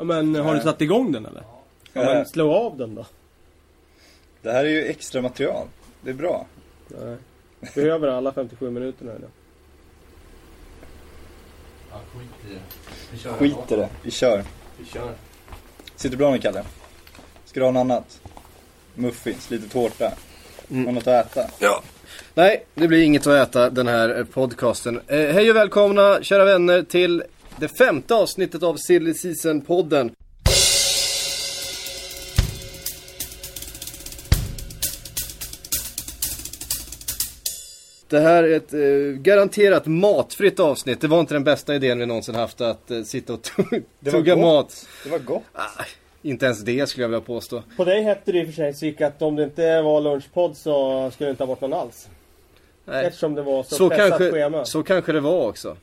Ja, men har du satt igång den eller? Ja, men slå av den då. Det här är ju extra material. Det är bra. Nej. Behöver alla 57 minuterna eller? Ja, skit i det. Vi kör. Skit i det. Vi kör. Vi kör. Sitter bra nu Kalle? Ska du ha något annat? Muffins, lite tårta. Mm. Har något att äta? Ja. Nej, det blir inget att äta den här eh, podcasten. Eh, hej och välkomna kära vänner till det femte avsnittet av Silly Season-podden. Det här är ett eh, garanterat matfritt avsnitt. Det var inte den bästa idén vi någonsin haft att eh, sitta och tugga mat. Det var gott. Ah, inte ens det skulle jag vilja påstå. På dig hette det i och för sig Sik att om det inte var lunchpodd så skulle det inte ha varit någon alls. Nej. Eftersom det var så, Så pressat kanske, schema. så kanske det var också.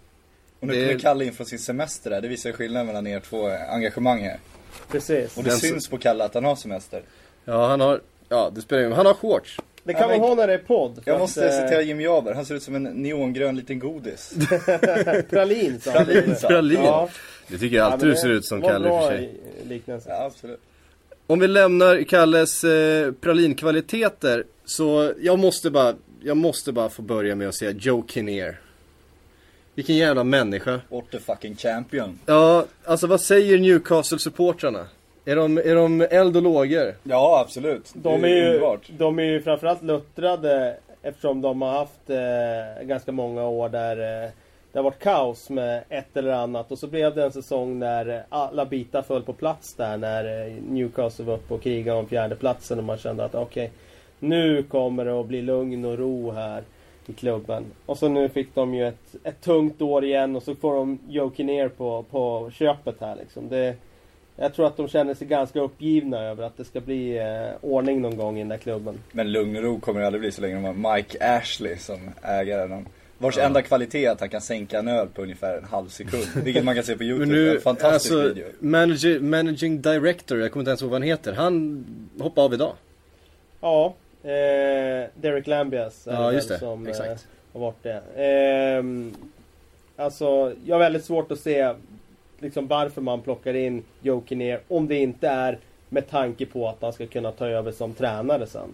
Och nu Det- kommer Kalle in från sin semester där. Det visar skillnaden mellan er två engagemang här. Precis. Och det Den- syns på Kalle att han har semester. Ja, han har, ja det spelar ingen Han har shorts. Det kan Ja, man ha när det är podd. Jag att, måste eh, citera Jimmy Jaber. Han ser ut som en neongrön liten godis. Pralin sa han. Pralin, sa. Pralin. Ja. Det tycker jag Ja, alltid men du ser ut som Kalle bra för sig. liknelse. Ja, absolut. Om vi lämnar Kalles eh, pralinkvaliteter så jag måste bara, jag måste bara få börja med att säga Joe Kinnear. Vilken jävla människa. What the fucking champion. Ja, alltså vad säger Newcastle-supportrarna? Är de, är de eld och lågor? Ja, absolut. De är, ju, underbart. de är ju framförallt luttrade eftersom de har haft eh, ganska många år där eh, det har varit kaos med ett eller annat. Och så blev det en säsong där eh, alla bitar föll på plats där när eh, Newcastle var uppe och krigade om fjärdeplatsen och man kände att okej, nu kommer det att bli lugn och ro här i klubben. Och så nu fick de ju ett, ett tungt år igen och så får de Joe Kinnear på, på köpet här liksom. Det, jag tror att de känner sig ganska uppgivna över att det ska bli eh, ordning någon gång i den där klubben. Men lugn och ro kommer det aldrig bli så länge de har Mike Ashley som ägare. Vars enda kvalitet är att han kan sänka en öl på ungefär en halv sekund. Vilket man kan se på Men YouTube. nu, en fantastisk alltså, video. manager, managing director, jag kommer inte ens ihåg vad han heter. Han hoppade av idag. Ja, eh, Derek Lambias Ja, just det. som eh, har varit det. Ehm, alltså, jag har väldigt svårt att se liksom, varför man plockar in Joe Kinnear om det inte är med tanke på att han ska kunna ta över som tränare sen.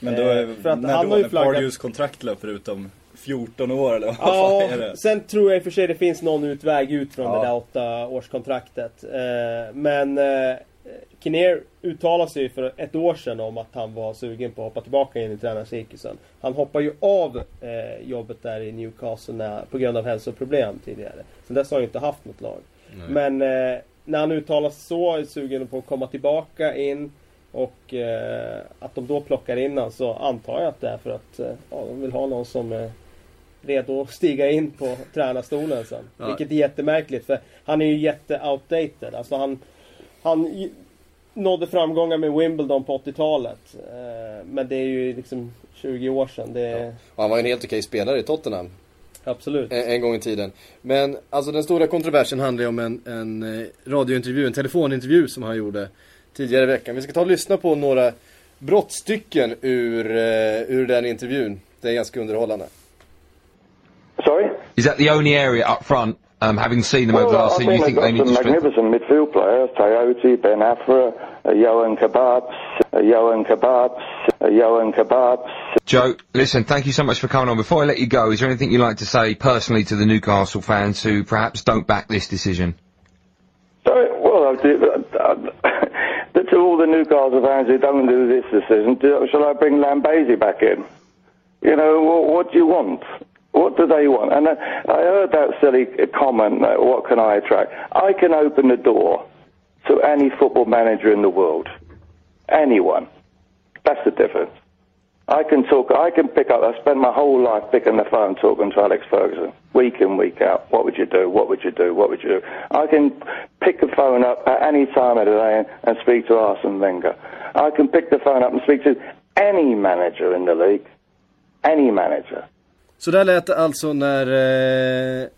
Men då är, eh, för att när han då, har ju när flaggat- Pardew's kontrakt löper ut om 14 år eller vad Ja, är det? sen tror jag i och för sig det finns någon utväg ut från Ja. det där åtta årskontraktet. Eh, men eh, Kinnear uttalade sig ju för ett år sedan om att han var sugen på att hoppa tillbaka in i tränarcirkusen. Han hoppade ju av eh, jobbet där i Newcastle när, på grund av hälsoproblem tidigare. Sen dess har han inte haft något lag. Men eh, när han uttalar sig så, är sugen på att komma tillbaka in och eh, att de då plockar in han så antar jag att det är för att eh, ja, de vill ha någon som är redo att stiga in på tränarstolen sen. Ja. Vilket är jättemärkligt för han är ju jätte-outdated. Alltså han, han nådde framgångar med Wimbledon på 80-talet. Eh, men det är ju liksom 20 år sedan. Det är, Och han var ju en helt okej spelare i Tottenham. Absolut. En, en gång i tiden. Men alltså den stora kontroversen handlar ju om en, en eh, radiointervju, en telefonintervju som han gjorde tidigare i veckan. Vi ska ta och lyssna på några brottstycken ur, eh, ur den intervjun. Det är ganska underhållande. Sorry? Is that the only area up front, um, having seen them over the last season, you think they need got to magnificent midfield players. Toyota, Ben Afra, uh, Johan Kebabs, uh, Johan Kebabs, uh, Johan Kebabs. Joe, listen, thank you so much for coming on. Before I let you go, is there anything you'd like to say personally to the Newcastle fans who perhaps don't back this decision? Sorry, well, I do, uh, uh, to all the Newcastle fans who don't do this decision, do, shall I bring Lambasi back in? You know, what, what do you want? What do they want? And uh, I heard that silly comment, uh, what can I attract? I can open the door to any football manager in the world. Anyone. That's the difference. I can talk, I can pick up, I spend my whole life picking the phone talking to Alex Ferguson, week in, week out. What would you do? What would you do? What would you do? I can pick the phone up at any time of the day and, and speak to Arsene Wenger. I can pick the phone up and speak to any manager in the league. Any manager. Så där lät det alltså när eh,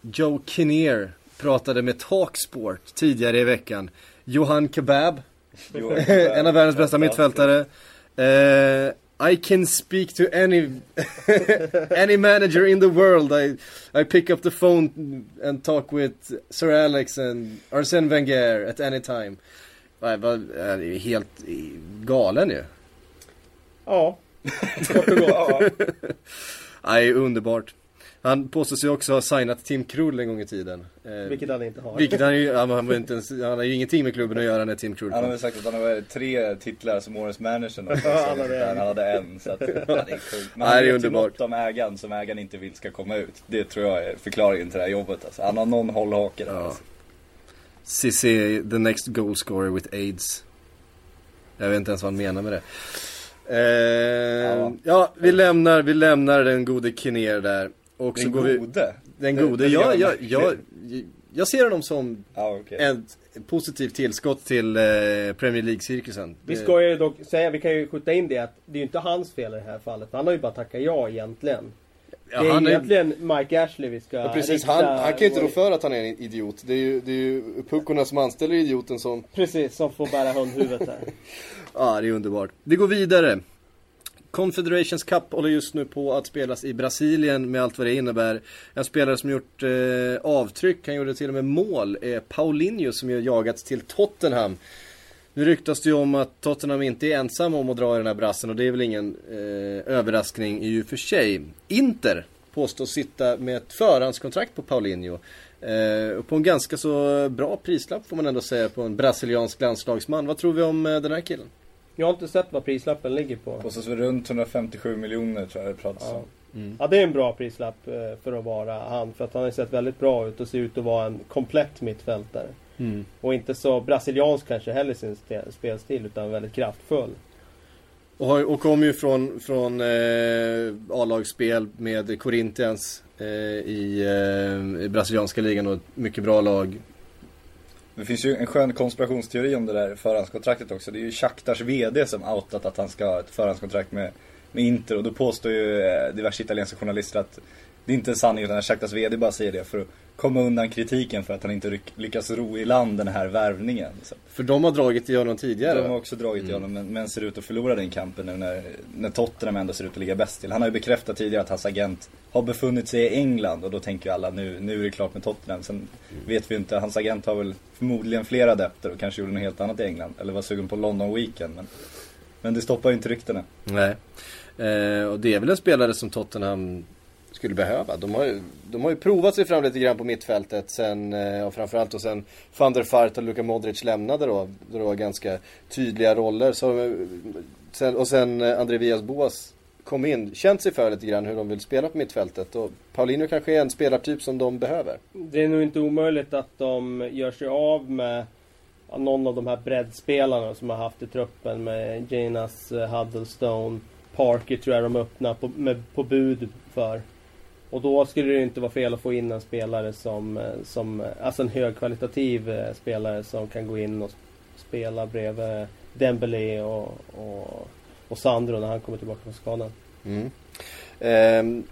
Joe Kinnear pratade med Talksport tidigare i veckan. Johan Kebab, en av världens bästa mittfältare. Eh, I can speak to any any manager in the world. I I pick up the phone and talk with Sir Alex and Arsene Wenger at any time. Vad- är helt galen ju. Ja, kort och gott. Nej, underbart. Han påstår sig också ha signat Tim Krul en gång i tiden. Eh, Vilket han inte har. vilket han ju, han, inte ens, han har ju ingenting med klubben att göra när Tim Krul Han har kom. väl sagt att han har tre titlar som årets manager Ja, säsong, han hade. Han hade en. Så att, ja, det är sjukt. Men han det är ju underbart. om ägaren som ägaren inte vill ska komma ut. Det tror jag är förklaringen till det här jobbet. Alltså. Han har någon hållhake där. Ja. Alltså. Cissé, the next goal scorer with AIDS. Jag vet inte ens vad han menar med det. Eh, ja. vi lämnar, vi lämnar den gode Kinner där. Och Den går vi... gode? Den gode. jag, man. jag, jag ser honom som Ja, okej. ett positivt tillskott till eh, Premier League-cirkusen. Vi ska ju dock säga, vi kan ju skjuta in det att det är ju inte hans fel i det här fallet. Han har ju bara tackat ja egentligen. ja, det är han är- egentligen Mike Ashley vi ska Ja, precis, han, han kan ju inte rå för att han är en idiot. Det är ju, det är ju puckorna som anställer idioten som... Precis, som får bära hundhuvudet här. Ja, det är underbart. Vi går vidare. Confederations Cup håller just nu på att spelas i Brasilien med allt vad det innebär. En spelare som gjort eh, avtryck, han gjorde till och med mål, är Paulinho som ju jagats till Tottenham. Nu ryktas det ju om att Tottenham inte är ensam om att dra i den här brassen och det är väl ingen eh, överraskning i och för sig. Inter påstås sitta med ett förhandskontrakt på Paulinho. Eh, och på en ganska så bra prislapp får man ändå säga på en brasiliansk landslagsman. Vad tror vi om eh, den här killen? Jag har inte sett vad prislappen ligger på. Kostar väl runt 157 miljoner tror jag det pratas Ja. om. Ja, det är en bra prislapp eh, för att vara han. För att han har sett väldigt bra ut och ser ut att vara en komplett mittfältare. Och inte så brasiliansk kanske heller i sin spe- spelstil utan väldigt kraftfull. Och, har, och kom ju från, från eh, A-lagsspel med Corinthians eh, i, eh, i brasilianska ligan och ett mycket bra lag. Det finns ju en skön konspirationsteori om det där förhandskontraktet också. Det är ju Shakhtars VD som outat att han ska ha ett förhandskontrakt med, med Inter. Och då påstår ju eh, diverse italienska journalister att det inte är en sanning utan att Shakhtars VD bara säger det för att komma undan kritiken för att han inte lyckas ro i land den här värvningen. För de har dragit i honom tidigare. de har också dragit i honom men, men ser ut att förlora den kampen nu när, när Tottenham ändå ser ut att ligga bäst till. Han har ju bekräftat tidigare att hans agent har befunnit sig i England och då tänker ju alla nu, nu är det klart med Tottenham. Sen vet vi inte, hans agent har väl förmodligen flera adepter och kanske gjorde något helt annat i England. Eller var sugen på London Weekend. Men, men det stoppar ju inte ryktena. Nej. Eh, och det är väl en spelare som Tottenham skulle behöva. De har ju, de har ju provat sig fram lite grann på mittfältet sen, eh, och framförallt och sen van der Fart och Luka Modric lämnade då. Då det var ganska tydliga roller. Så, eh, sen, och sen eh, André Villas Boas kom in, känt sig för lite grann hur de vill spela på mittfältet. Och Paulinho kanske är en spelartyp som de behöver. Det är nog inte omöjligt att de gör sig av med någon av de här breddspelarna som har haft i truppen med Janas Huddlestone, Parker tror jag de öppnar på, med, på bud för. Och då skulle det inte vara fel att få in en spelare som, eh, som eh, alltså en högkvalitativ eh, spelare som kan gå in och spela bredvid Dembélé och, och, och Sandro när han kommer tillbaka från skadan. Mm. Ehm,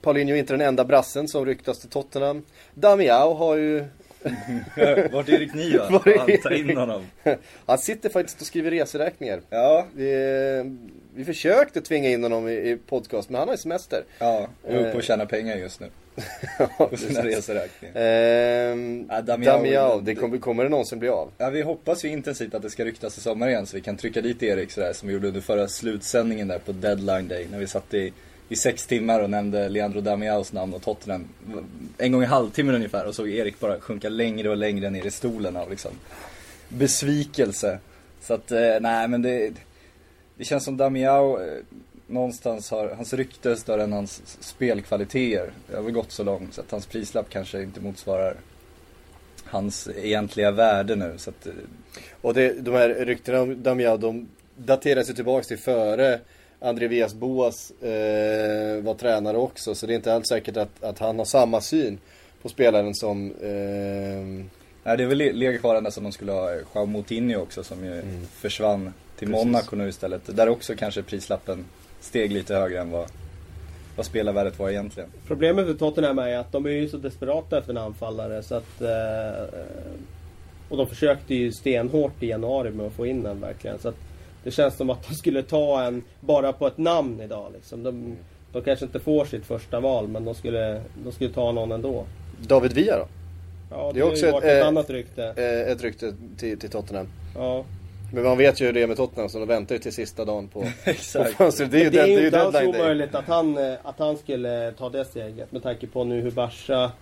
Paulinho är inte den enda brassen som ryktas till Tottenham. Damiao har ju Vart är Erik Niva? Var är Fan, ta in honom. Han sitter faktiskt och skriver reseräkningar. Ja, vi försökte tvinga in honom i, i podcast, men han har ju semester. ja. Jag är uppe Eh. och tjänar pengar just nu. På sina reseräkningar. Ehm, Ja, Damiao- Damiao, det kommer, kommer det någonsin bli av? Ja, vi hoppas ju intensivt att det ska ryktas i sommar igen så vi kan trycka dit Erik sådär som vi gjorde under förra slutsändningen där på deadline day när vi satt i, i sex timmar och nämnde Leandro Damiaos namn och Tottenham en gång i halvtimmen ungefär och såg Erik bara sjunka längre och längre ner i stolen av liksom besvikelse. Så att, eh, nej men det, det känns som Damiao eh, någonstans har, hans rykte är större än hans spelkvaliteter. Det har väl gått så långt så att hans prislapp kanske inte motsvarar hans egentliga värde nu. Så att, eh, Och det, de här ryktena om Damiao, de dateras ju tillbaka till före André Villas Boas eh, var tränare också. Så det är inte alls säkert att, att han har samma syn på spelaren som eh, nej, det är väl le- legat kvar ända som de skulle ha Joao Moutinho också som ju försvann till Precis. Monaco nu istället. Där också kanske prislappen steg lite högre än vad, vad spelarvärdet var egentligen. Problemet för Tottenham är att de är ju så desperata efter en anfallare så att... Eh, och de försökte ju stenhårt i januari med att få in den verkligen. Så att Det känns som att de skulle ta en bara på ett namn idag liksom. De, de kanske inte får sitt första val men de skulle, de skulle ta någon ändå. David Villa då? Ja, det, Det är också ett, ett, eh, annat rykte. Eh, ett rykte till, till Tottenham. Ja. Men man vet ju hur det är med Tottenham så de väntar ju till sista dagen på, på Exakt. fönstret. Det är ju, det är ju inte alls omöjligt att han, eh, att han skulle ta det steget med tanke på nu hur Barca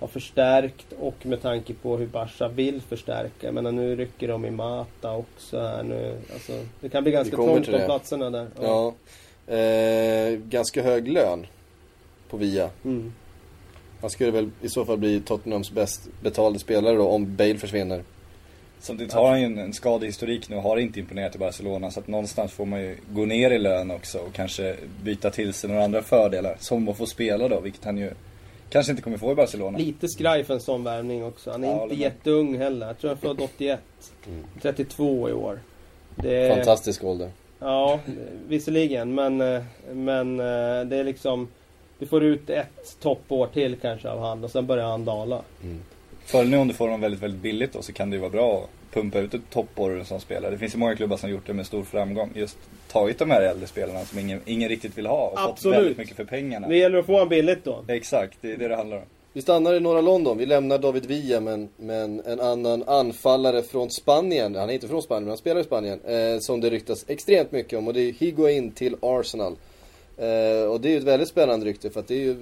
har förstärkt och med tanke på hur Barca vill förstärka. Jag menar nu rycker de i Mata också här nu. Alltså, det kan bli ganska trångt om platserna där. Ja. Eh, ganska hög lön på Via. Mm. Han skulle väl i så fall bli Tottenhams bäst betalde spelare då om Bale försvinner. Samtidigt har han ju en, en skadehistorik nu och har inte imponerat i Barcelona så att någonstans får man ju gå ner i lön också och kanske byta till sig några andra fördelar. Som att få spela då, vilket han ju kanske inte kommer få i Barcelona. Lite skraj för en sån värvning också. Han är Ja, inte jätteung heller. Jag tror han är född 81. Mm. 32 i år. Det, Fantastisk ålder. Ja, visserligen. Men, eh, men eh, det är liksom... Du får ut ett toppår till kanske av han och sen börjar han dala. Fördelen nu om du får dem väldigt, väldigt billigt då så kan det ju vara bra att pumpa ut ett toppår som spelare. Det finns ju många klubbar som gjort det med stor framgång. Just tagit de här äldre spelarna som ingen, ingen riktigt vill ha och fått Absolut. väldigt mycket för pengarna. Det gäller att få han billigt då. Exakt, det är det det handlar om. Vi stannar i norra London. Vi lämnar David Villa men, men en annan anfallare från Spanien. Han är inte från Spanien men han spelar i Spanien. Eh, som det ryktas extremt mycket om och det är Higuain till Arsenal. Eh, och det är ju ett väldigt spännande rykte för att det är ju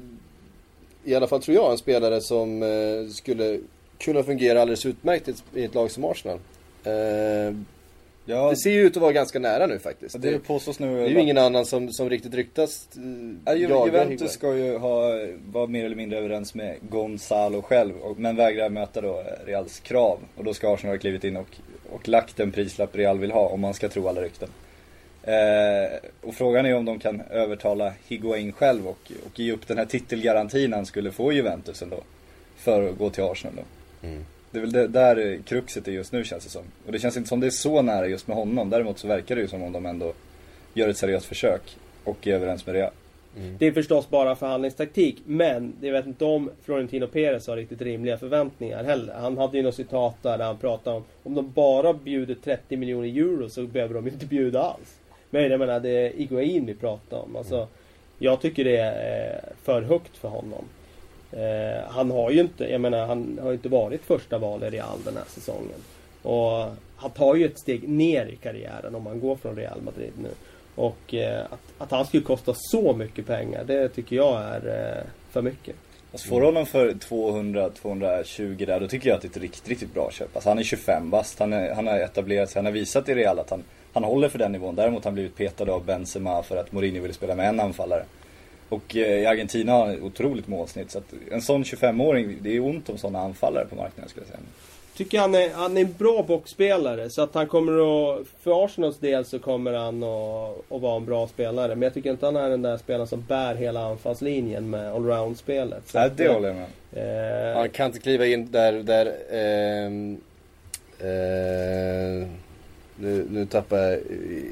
i alla fall tror jag en spelare som eh, skulle kunna fungera alldeles utmärkt i ett, i ett lag som Arsenal. Eh, Ja, det ser ju ut att vara ganska nära nu faktiskt. det Det, påstås nu det är ju ingen annan som, som riktigt ryktas eh, Ja, Juventus ska ju ha, vara mer eller mindre överens med Gonzalo själv, men vägrar möta då Reals krav. Och då ska Arsenal ha klivit in och, och lagt den prislapp Real vill ha, om man ska tro alla rykten. Eh, och frågan är om de kan övertala Higuain själv och, och ge upp den här titelgarantin han skulle få i Juventus ändå. För att gå till Arsenal då. Mm. Det är väl det, där kruxet är just nu känns det som. Och det känns inte som det är så nära just med honom. Däremot så verkar det ju som om de ändå gör ett seriöst försök och är överens med Real. Det är förstås bara förhandlingstaktik. Men jag vet inte om Florentino Perez har riktigt rimliga förväntningar heller. Han hade ju något citat där, där han pratade om om de bara bjuder 30 miljoner euro så behöver de inte bjuda alls. Men jag menar det är Iguain vi pratar om. Alltså, jag tycker det är eh, för högt för honom. Eh, han har ju inte, jag menar han har inte varit första val i Real den här säsongen. Och han tar ju ett steg ner i karriären om han går från Real Madrid nu. Och eh, att, att han skulle kosta så mycket pengar, det tycker jag är eh, för mycket. Alltså får du honom för 200-220 där, då tycker jag att det är ett riktigt, riktigt bra köp. Alltså han är 25 bast, han, är, han har etablerat sig, han har visat i Real att han, han håller för den nivån. Däremot har han blivit petad av Benzema för att Mourinho ville spela med en anfallare. Och eh, i Argentina har han otroligt målsnitt. Så att en sån 25-åring, det är ont om sådana anfallare på marknaden skulle jag säga. Tycker han är, han är en bra boxspelare så att han kommer att, för Arsenals del så kommer han att, att vara en bra spelare. Men jag tycker inte han är den där spelaren som bär hela anfallslinjen med allround-spelet. Nej, att, det håller jag med eh, Han kan inte kliva in där, där ehm, eh, nu, nu tappar jag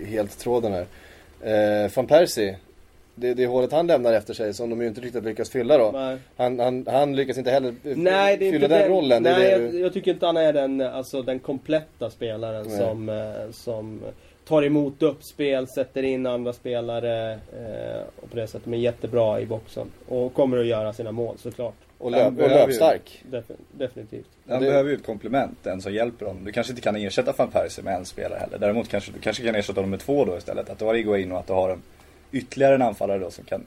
helt tråden här. Eh, Van Persie, det, det hålet han lämnar efter sig som de ju inte riktigt lyckas fylla då. Han, han, han lyckas inte heller Nej, det fylla inte den rollen. Det är Nej, det jag, du... jag tycker inte han är den, alltså, den kompletta spelaren Nej. som, eh, som tar emot uppspel, sätter in andra spelare eh, och på det sättet är jättebra i boxen. Och kommer att göra sina mål såklart. Och, löp, och behöver ju- löpstark. Defin- definitivt. Han Det- behöver ju ett komplement, en som hjälper honom. Du kanske inte kan ersätta Van Persie med en spelare heller. Däremot kanske du kanske kan ersätta honom med två då istället. Att du har Iguain och att du har en, ytterligare en anfallare då som kan,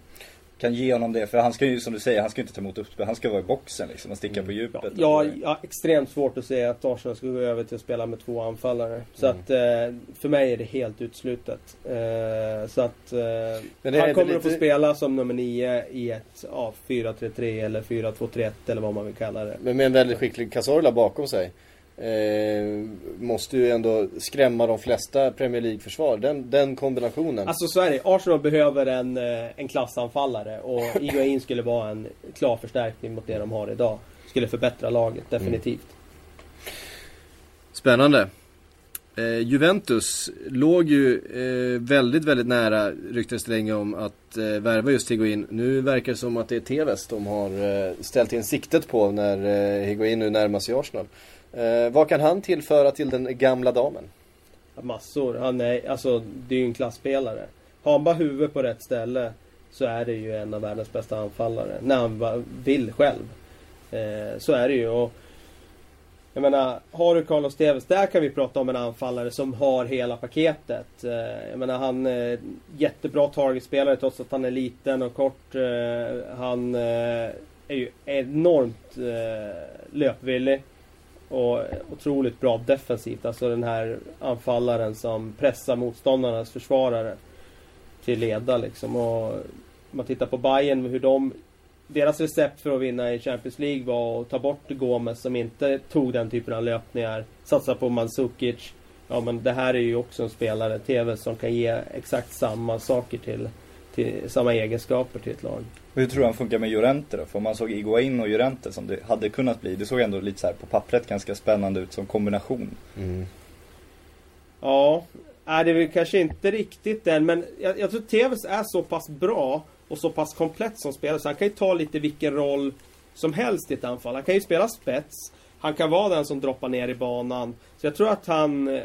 kan ge honom det. För han ska ju, som du säger, han ska inte ta emot uppspel. Han ska vara i boxen liksom och sticka på djupet. Mm. Ja, jag har extremt svårt att se att Arsenal ska gå över till att spela med två anfallare. Så Mm. att eh, för mig är det helt uteslutet. Eh, så att eh, Men det är han kommer att få lite- spela som nummer nio i ett ja, 4-3-3 eller 4-2-3-1 eller vad man vill kalla det. Men med en väldigt skicklig Cazorla bakom sig. Eh, måste ju ändå skrämma de flesta Premier League-försvar. Den, den kombinationen. Alltså så är det. Arsenal behöver en, eh, en klassanfallare och Iguain skulle vara en klar förstärkning mot det de har idag. Skulle förbättra laget, definitivt. Spännande. Eh, Juventus låg ju eh, väldigt, väldigt nära ryktades det länge om att eh, värva just Higuain. Nu verkar det som att det är Tevez de har eh, ställt in siktet på när eh, Higuain nu närmar sig Arsenal. Eh, vad kan han tillföra till den gamla damen? massor. Han är, alltså, det är ju en klassspelare. Har han bara huvudet på rätt ställe så är det ju en av världens bästa anfallare. När han bara vill själv. Eh, så är det ju. Och, jag menar, har du Carlos Tevez, där kan vi prata om en anfallare som har hela paketet. Eh, jag menar, han är jättebra targetspelare trots att han är liten och kort. Eh, han eh, är ju enormt löpvillig. Och otroligt bra defensivt. Alltså den här anfallaren som pressar motståndarnas försvarare till leda liksom. Och om man tittar på Bayern hur de deras recept för att vinna i Champions League var att ta bort Gomes som inte tog den typen av löpningar. Satsa på Mandzukic. Ja men det här är ju också en spelare, TV, som kan ge exakt samma saker till, till samma egenskaper till ett lag. Hur tror du han funkar med Llorente då? För om man såg Iguain och Llorente som det hade kunnat bli. Det såg ändå lite så här på pappret ganska spännande ut som kombination. Mm. Ja, är det är väl kanske inte riktigt den men jag, jag tror Tevez är så pass bra och så pass komplett som spelare så han kan ju ta lite vilken roll som helst i ett anfall. Han kan ju spela spets. Han kan vara den som droppar ner i banan. Så jag tror att han, eh,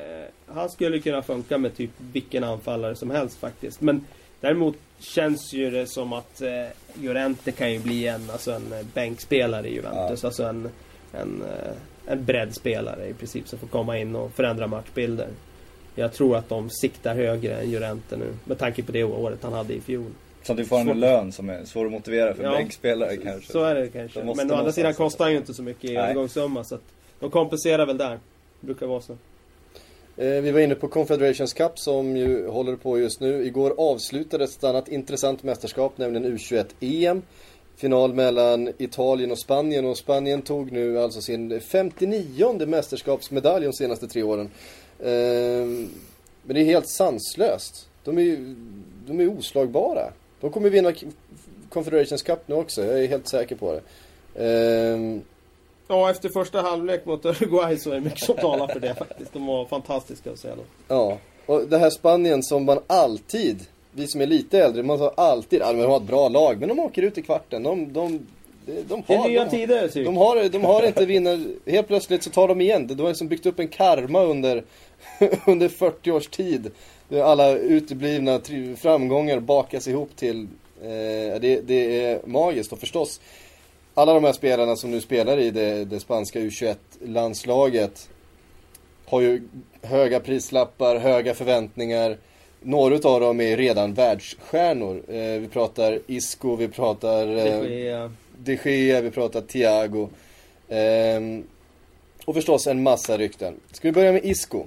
han skulle kunna funka med typ vilken anfallare som helst faktiskt. Men däremot känns ju det som att eh, Llorente kan ju bli en, alltså en eh, bänkspelare i Juventus. Ja. Alltså en, en, eh, en breddspelare i princip som får komma in och förändra matchbilder. Jag tror att de siktar högre än Llorente nu med tanke på det året han hade i fjol. Samtidigt får han en lön som är svår att motivera för ja, bänkspelare kanske. Så är det kanske. Men å andra sidan kostar han ju inte så mycket i övergångssumma så att de kompenserar väl där. Det brukar vara så. Eh, vi var inne på Confederations Cup som ju håller på just nu. Igår avslutades ett annat intressant mästerskap, nämligen U21-EM. Final mellan Italien och Spanien och Spanien tog nu alltså sin 59 mästerskapsmedalj de senaste tre åren. Ehm, men det är helt sanslöst. De är, de är oslagbara. De kommer vinna Confederations Cup nu också, jag är helt säker på det. Ehm, Ja, efter första halvlek mot Uruguay så är det mycket som talar för det faktiskt. De var fantastiska att säga då. Ja, och det här Spanien som man alltid, vi som är lite äldre, man sa alltid att de har ett bra lag, men de åker ut i kvarten. De, de, de har, det är nya de, tider typ. De har, de har inte vinner, helt plötsligt så tar de igen. De har liksom byggt upp en karma under, under 40 års tid alla uteblivna framgångar bakas ihop till, eh, det, det, är magiskt och förstås alla de här spelarna som nu spelar i det, det spanska U21-landslaget har ju höga prislappar, höga förväntningar. Några av dem är redan världsstjärnor. Eh, vi pratar Isco, vi pratar eh, De, Gea. De Gea, vi pratar Thiago. Eh, och förstås en massa rykten. Ska vi börja med Isco?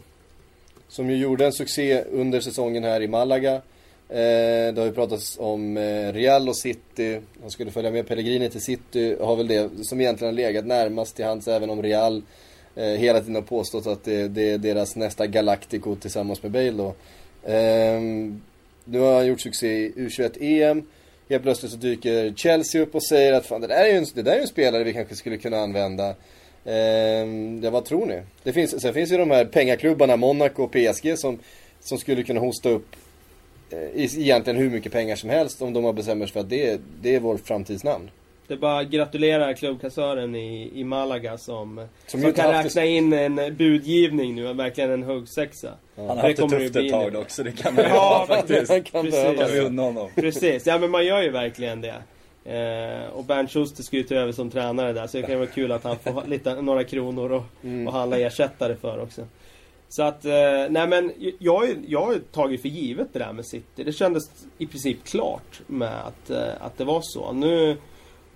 Som ju gjorde en succé under säsongen här i Malaga. Eh, det har ju pratats om eh, Real och City. Han skulle följa med Pellegrini till City. Har väl det som egentligen har legat närmast till hands även om Real eh, hela tiden har påstått att det, det, är deras nästa Galactico tillsammans med Bale då. Eh, nu har han gjort succé i U21-EM. Helt plötsligt så dyker Chelsea upp och säger att fan, det, där är ju en, det där är ju en spelare vi kanske skulle kunna använda. Eh, ja, vad tror ni? Det finns, sen finns ju de här pengaklubbarna, Monaco och PSG som, som skulle kunna hosta upp egentligen hur mycket pengar som helst om de har bestämt sig för att det, det är vår framtidsnamn. Det är bara att gratulera klubbkassören i, i Malaga som, som, som kan räkna in en budgivning nu, verkligen en huggsexa. Ja. Han har haft det tufft ett tag också, det kan man ju ja, faktiskt. Han kan Precis. Unna honom. Precis, ja men man gör ju verkligen det. Eh, och Bernt Schuster ska ju ta över som tränare där så det kan vara kul att han får lite, några kronor och, mm. och handla ersättare för också. Så att, eh, nej men jag, jag har tagit för givet det där med City. Det kändes i princip klart med att, eh, att det var så. Nu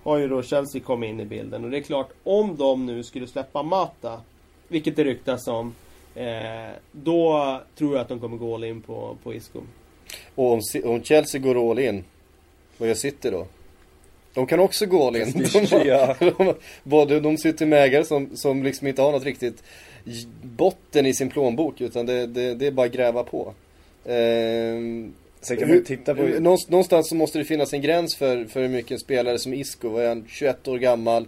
har ju då Chelsea kommit in i bilden och det är klart om de nu skulle släppa Mata, vilket det ryktas om, eh, då tror jag att de kommer gå all in på, på Isco. Och om, om Chelsea går all in, vad gör City då? De kan också gå all in. De, de, både, de sitter med ägare som, som liksom inte har något riktigt botten i sin plånbok utan det, det, det är bara att gräva på. Ehm, Sen kan hur, titta på... Någonstans så måste det finnas en gräns för, för hur mycket en spelare som Isco, är han, 21 år gammal,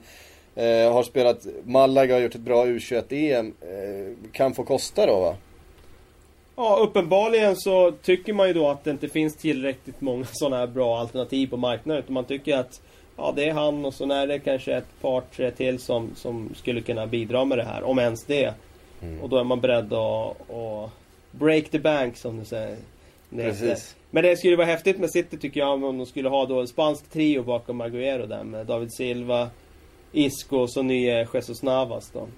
eh, har spelat Malaga, har gjort ett bra U21-EM, eh, kan få kosta då va? Ja, uppenbarligen så tycker man ju då att det inte finns tillräckligt många sådana här bra alternativ på marknaden. Utan man tycker att ja, det är han och så är det kanske ett par, tre till som, som skulle kunna bidra med det här. Om ens det. Mm. Och då är man beredd att, att break the bank som du säger. Precis. Men det skulle vara häftigt med City tycker jag om de skulle ha då en spansk trio bakom Agüero där med David Silva, Isco och så nye Jesus Navas då.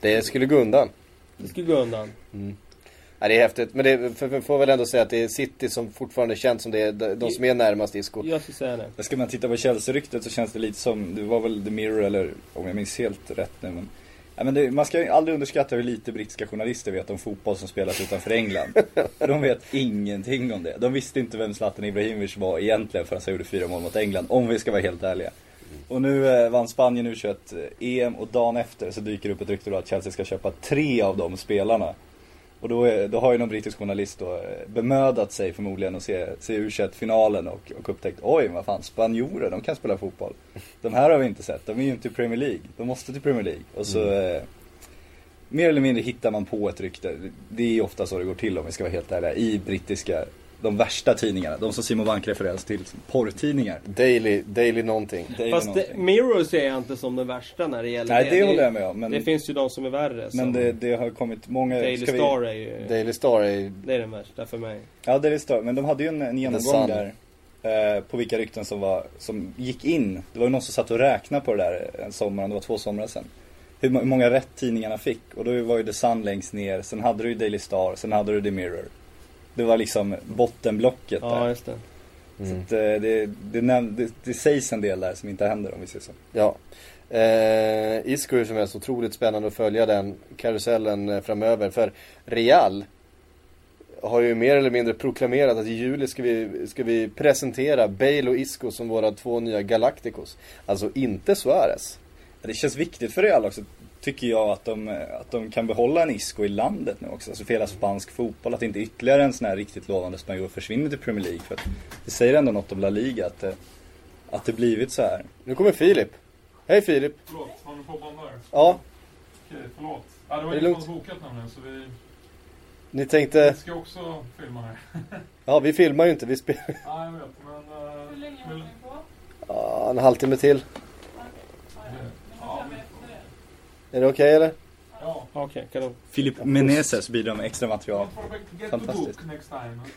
Det skulle gå undan. Det skulle gå undan. Ja, det är häftigt. Men det för, för, får väl ändå säga att det är City som fortfarande känns som det är de, som är närmast Isco. Jag skulle säga det. Ska man titta på Chelsea-ryktet så känns det lite som, det var väl The Mirror eller om jag minns helt rätt nu men Ja, men det, man ska ju aldrig underskatta hur lite brittiska journalister vet om fotboll som spelas utanför England. De vet ingenting om det. De visste inte vem Zlatan Ibrahimovic var egentligen förrän han gjorde fyra mål mot England, om vi ska vara helt ärliga. Och nu eh, vann Spanien U21 EM och dagen efter så dyker det upp ett rykte då att Chelsea ska köpa tre av de spelarna. Och då, är, då har ju någon brittisk journalist då eh, bemödat sig förmodligen att se, se U21-finalen och, och upptäckt oj vad fan, spanjorer de kan spela fotboll. De här har vi inte sett, de är ju inte i Premier League. De måste till Premier League. Och så eh, mer eller mindre hittar man på ett rykte. Det är ju ofta så det går till om vi ska vara helt ärliga. I brittiska, de värsta tidningarna. De som Simon Bank refererar till, porrtidningar. Daily, daily någonting. Det ju Fast det, någonting. Mirror ser jag inte som den värsta när det gäller Nej det håller jag med om. Men, Det finns ju de som är värre. men det, det har kommit många... Daily ska vi- Star är ju... Daily Star är Det är den värsta för mig. Ja, det är stört. Men de hade ju en, en genomgång där. Eh, på vilka rykten som var, som gick in. Det var ju någon som satt och räknade på det där en sommar, det var två somrar sedan. Hur många rätt tidningarna fick. Och då var ju The Sun längst ner, sen hade du ju Daily Star, sen hade du The Mirror. Det var liksom bottenblocket Ja, där. just det. Så att, eh, det, det, näm- det, det sägs en del där som inte händer om vi säger så. Ja. Eh, Isco är som helst otroligt spännande att följa den karusellen eh, framöver. För Real har ju mer eller mindre proklamerat att i juli ska vi, ska vi presentera Bale och Isco som våra två nya Galacticos. Alltså inte Suarez. Det känns viktigt för Real också, tycker jag, att de, att de kan behålla en Isco i landet nu också. Alltså för hela spansk fotboll, att inte ytterligare en sån här riktigt lovande spanjor försvinner till Premier League. För att det säger ändå något om La Liga, att det, att det blivit så här. Nu kommer Filip. Hej Filip. Förlåt, har ni på band där? Ja, Okej, förlåt. Ja, det var som hade bokat nämligen så vi, ni tänkte... vi ska också filma här. Ja, vi filmar ju inte. Vi spelar Ja, jag vet, men... eh, Hur länge håller ni på? ja, en halvtimme till. Ja, Är det okej eller? ja. Okej, kanon. Filip Meneses bidrar med extra material. Fantastiskt.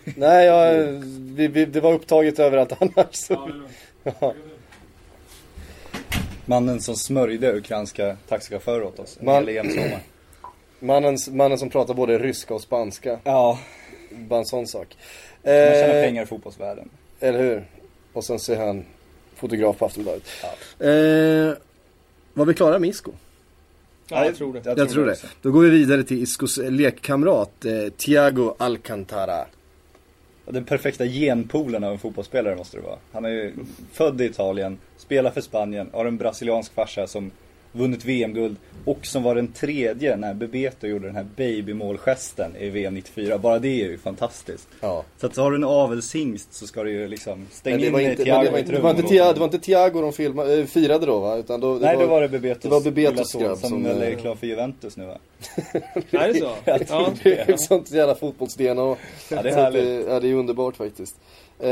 Nej, jag, vi, vi, det var upptaget överallt annars. Ja, Så. lugnt. Mannen som smörjde ukrainska taxichaufförer åt oss. En Man-. Mannen, mannen som pratar både ryska och spanska. Ja, Bara en sån sak. man tjänar Eh, pengar i fotbollsvärlden. Eller hur? Och sen ser han fotograf på Aftonbladet. Ja. Eh, var vi klara med Isco? Ja, jag tror det. Jag, tror det. också. Då går vi vidare till Iscos lekkamrat, eh, Thiago Alcantara. Den perfekta genpoolen av en fotbollsspelare måste det vara. Han är ju född i Italien, spelar för Spanien, har en brasiliansk farsa som vunnit VM-guld och som var den tredje när Bebeto gjorde den här babymålgesten i VM 94. Bara det är ju fantastiskt. Ja. Så att har du en avelshingst så ska du ju liksom stänga det in var dig Thiago det var inte, det var inte, Thiago, det var inte Thiago de filma, eh, firade då va? Utan då, det Nej, var, då var det Bebetos det var Bebetos lilla son grabb som, som, är eh, klar för Juventus nu va? Är det så? Ja. Det är ett sånt jävla fotbolls-DNA. Ja, det är härligt. eh, Ja, det är underbart faktiskt. Eh,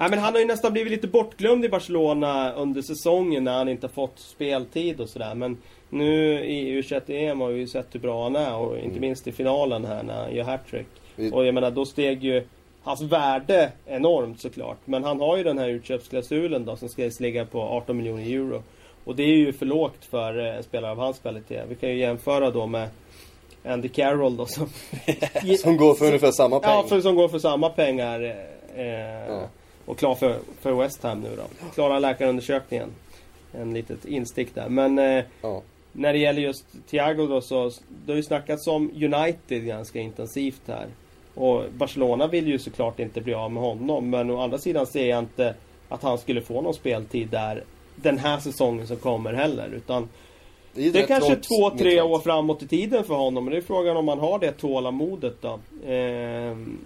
Nej men han har ju nästan blivit lite bortglömd i Barcelona under säsongen när han inte har fått speltid och sådär. Men nu i U21-EM har vi ju sett hur bra han är och inte minst i finalen här när han gör hattrick. Vi- Och jag menar då steg ju hans värde enormt såklart. Men han har ju den här utköpsklausulen då som ska ligga på 18 miljoner euro. Och det är ju för lågt för eh, en spelare av hans kvalitet. Vi kan ju jämföra då med Andy Carroll då som... som går för ungefär samma peng. Ja, för, som går för samma pengar. Eh, Ja. Och klar för, för West Ham nu då. Klarar läkarundersökningen. En litet instick där. Men eh, Ja. när det gäller just Thiago då så det har ju snackats om United ganska intensivt här. Och Barcelona vill ju såklart inte bli av med honom. Men å andra sidan ser jag inte att han skulle få någon speltid där den här säsongen som kommer heller. Utan Det är, det är kanske två, tre år framåt i tiden för honom. Men det är frågan om han har det tålamodet då. Ehm,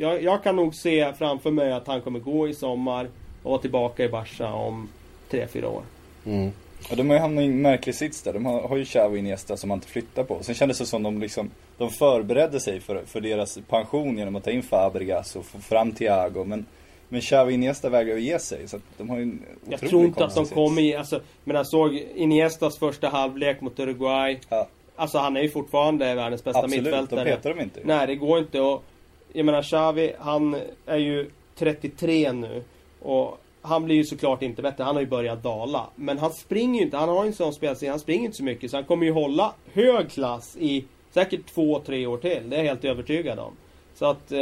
jag, jag kan nog se framför mig att han kommer gå i sommar och vara tillbaka i Barca om tre, fyra år. Mm. Ja, de har ju hamnat i en märklig sits där. De har, har ju Xavi och Iniesta som man inte flyttar på. Sen kändes det som de liksom, de förberedde sig för, för deras pension genom att ta in Fabregas och få fram Thiago. Men, men Xavi och Iniesta vägrar ju ge sig. Så de har ju en Jag tror inte att de kommer i... Alltså, men jag såg Iniestas första halvlek mot Uruguay. Ja. Alltså han är ju fortfarande världens bästa Absolut, de mittfältare. petar dem inte. Nej, det går inte. Och, jag menar Xavi, han är ju 33 nu. Och han blir ju såklart inte bättre. Han har ju börjat dala. Men han springer ju inte. Han har ju en sån spelstil. Han springer inte så mycket. Så han kommer ju hålla hög klass i säkert två, tre år till. Det är jag helt övertygad om. Så att, eh,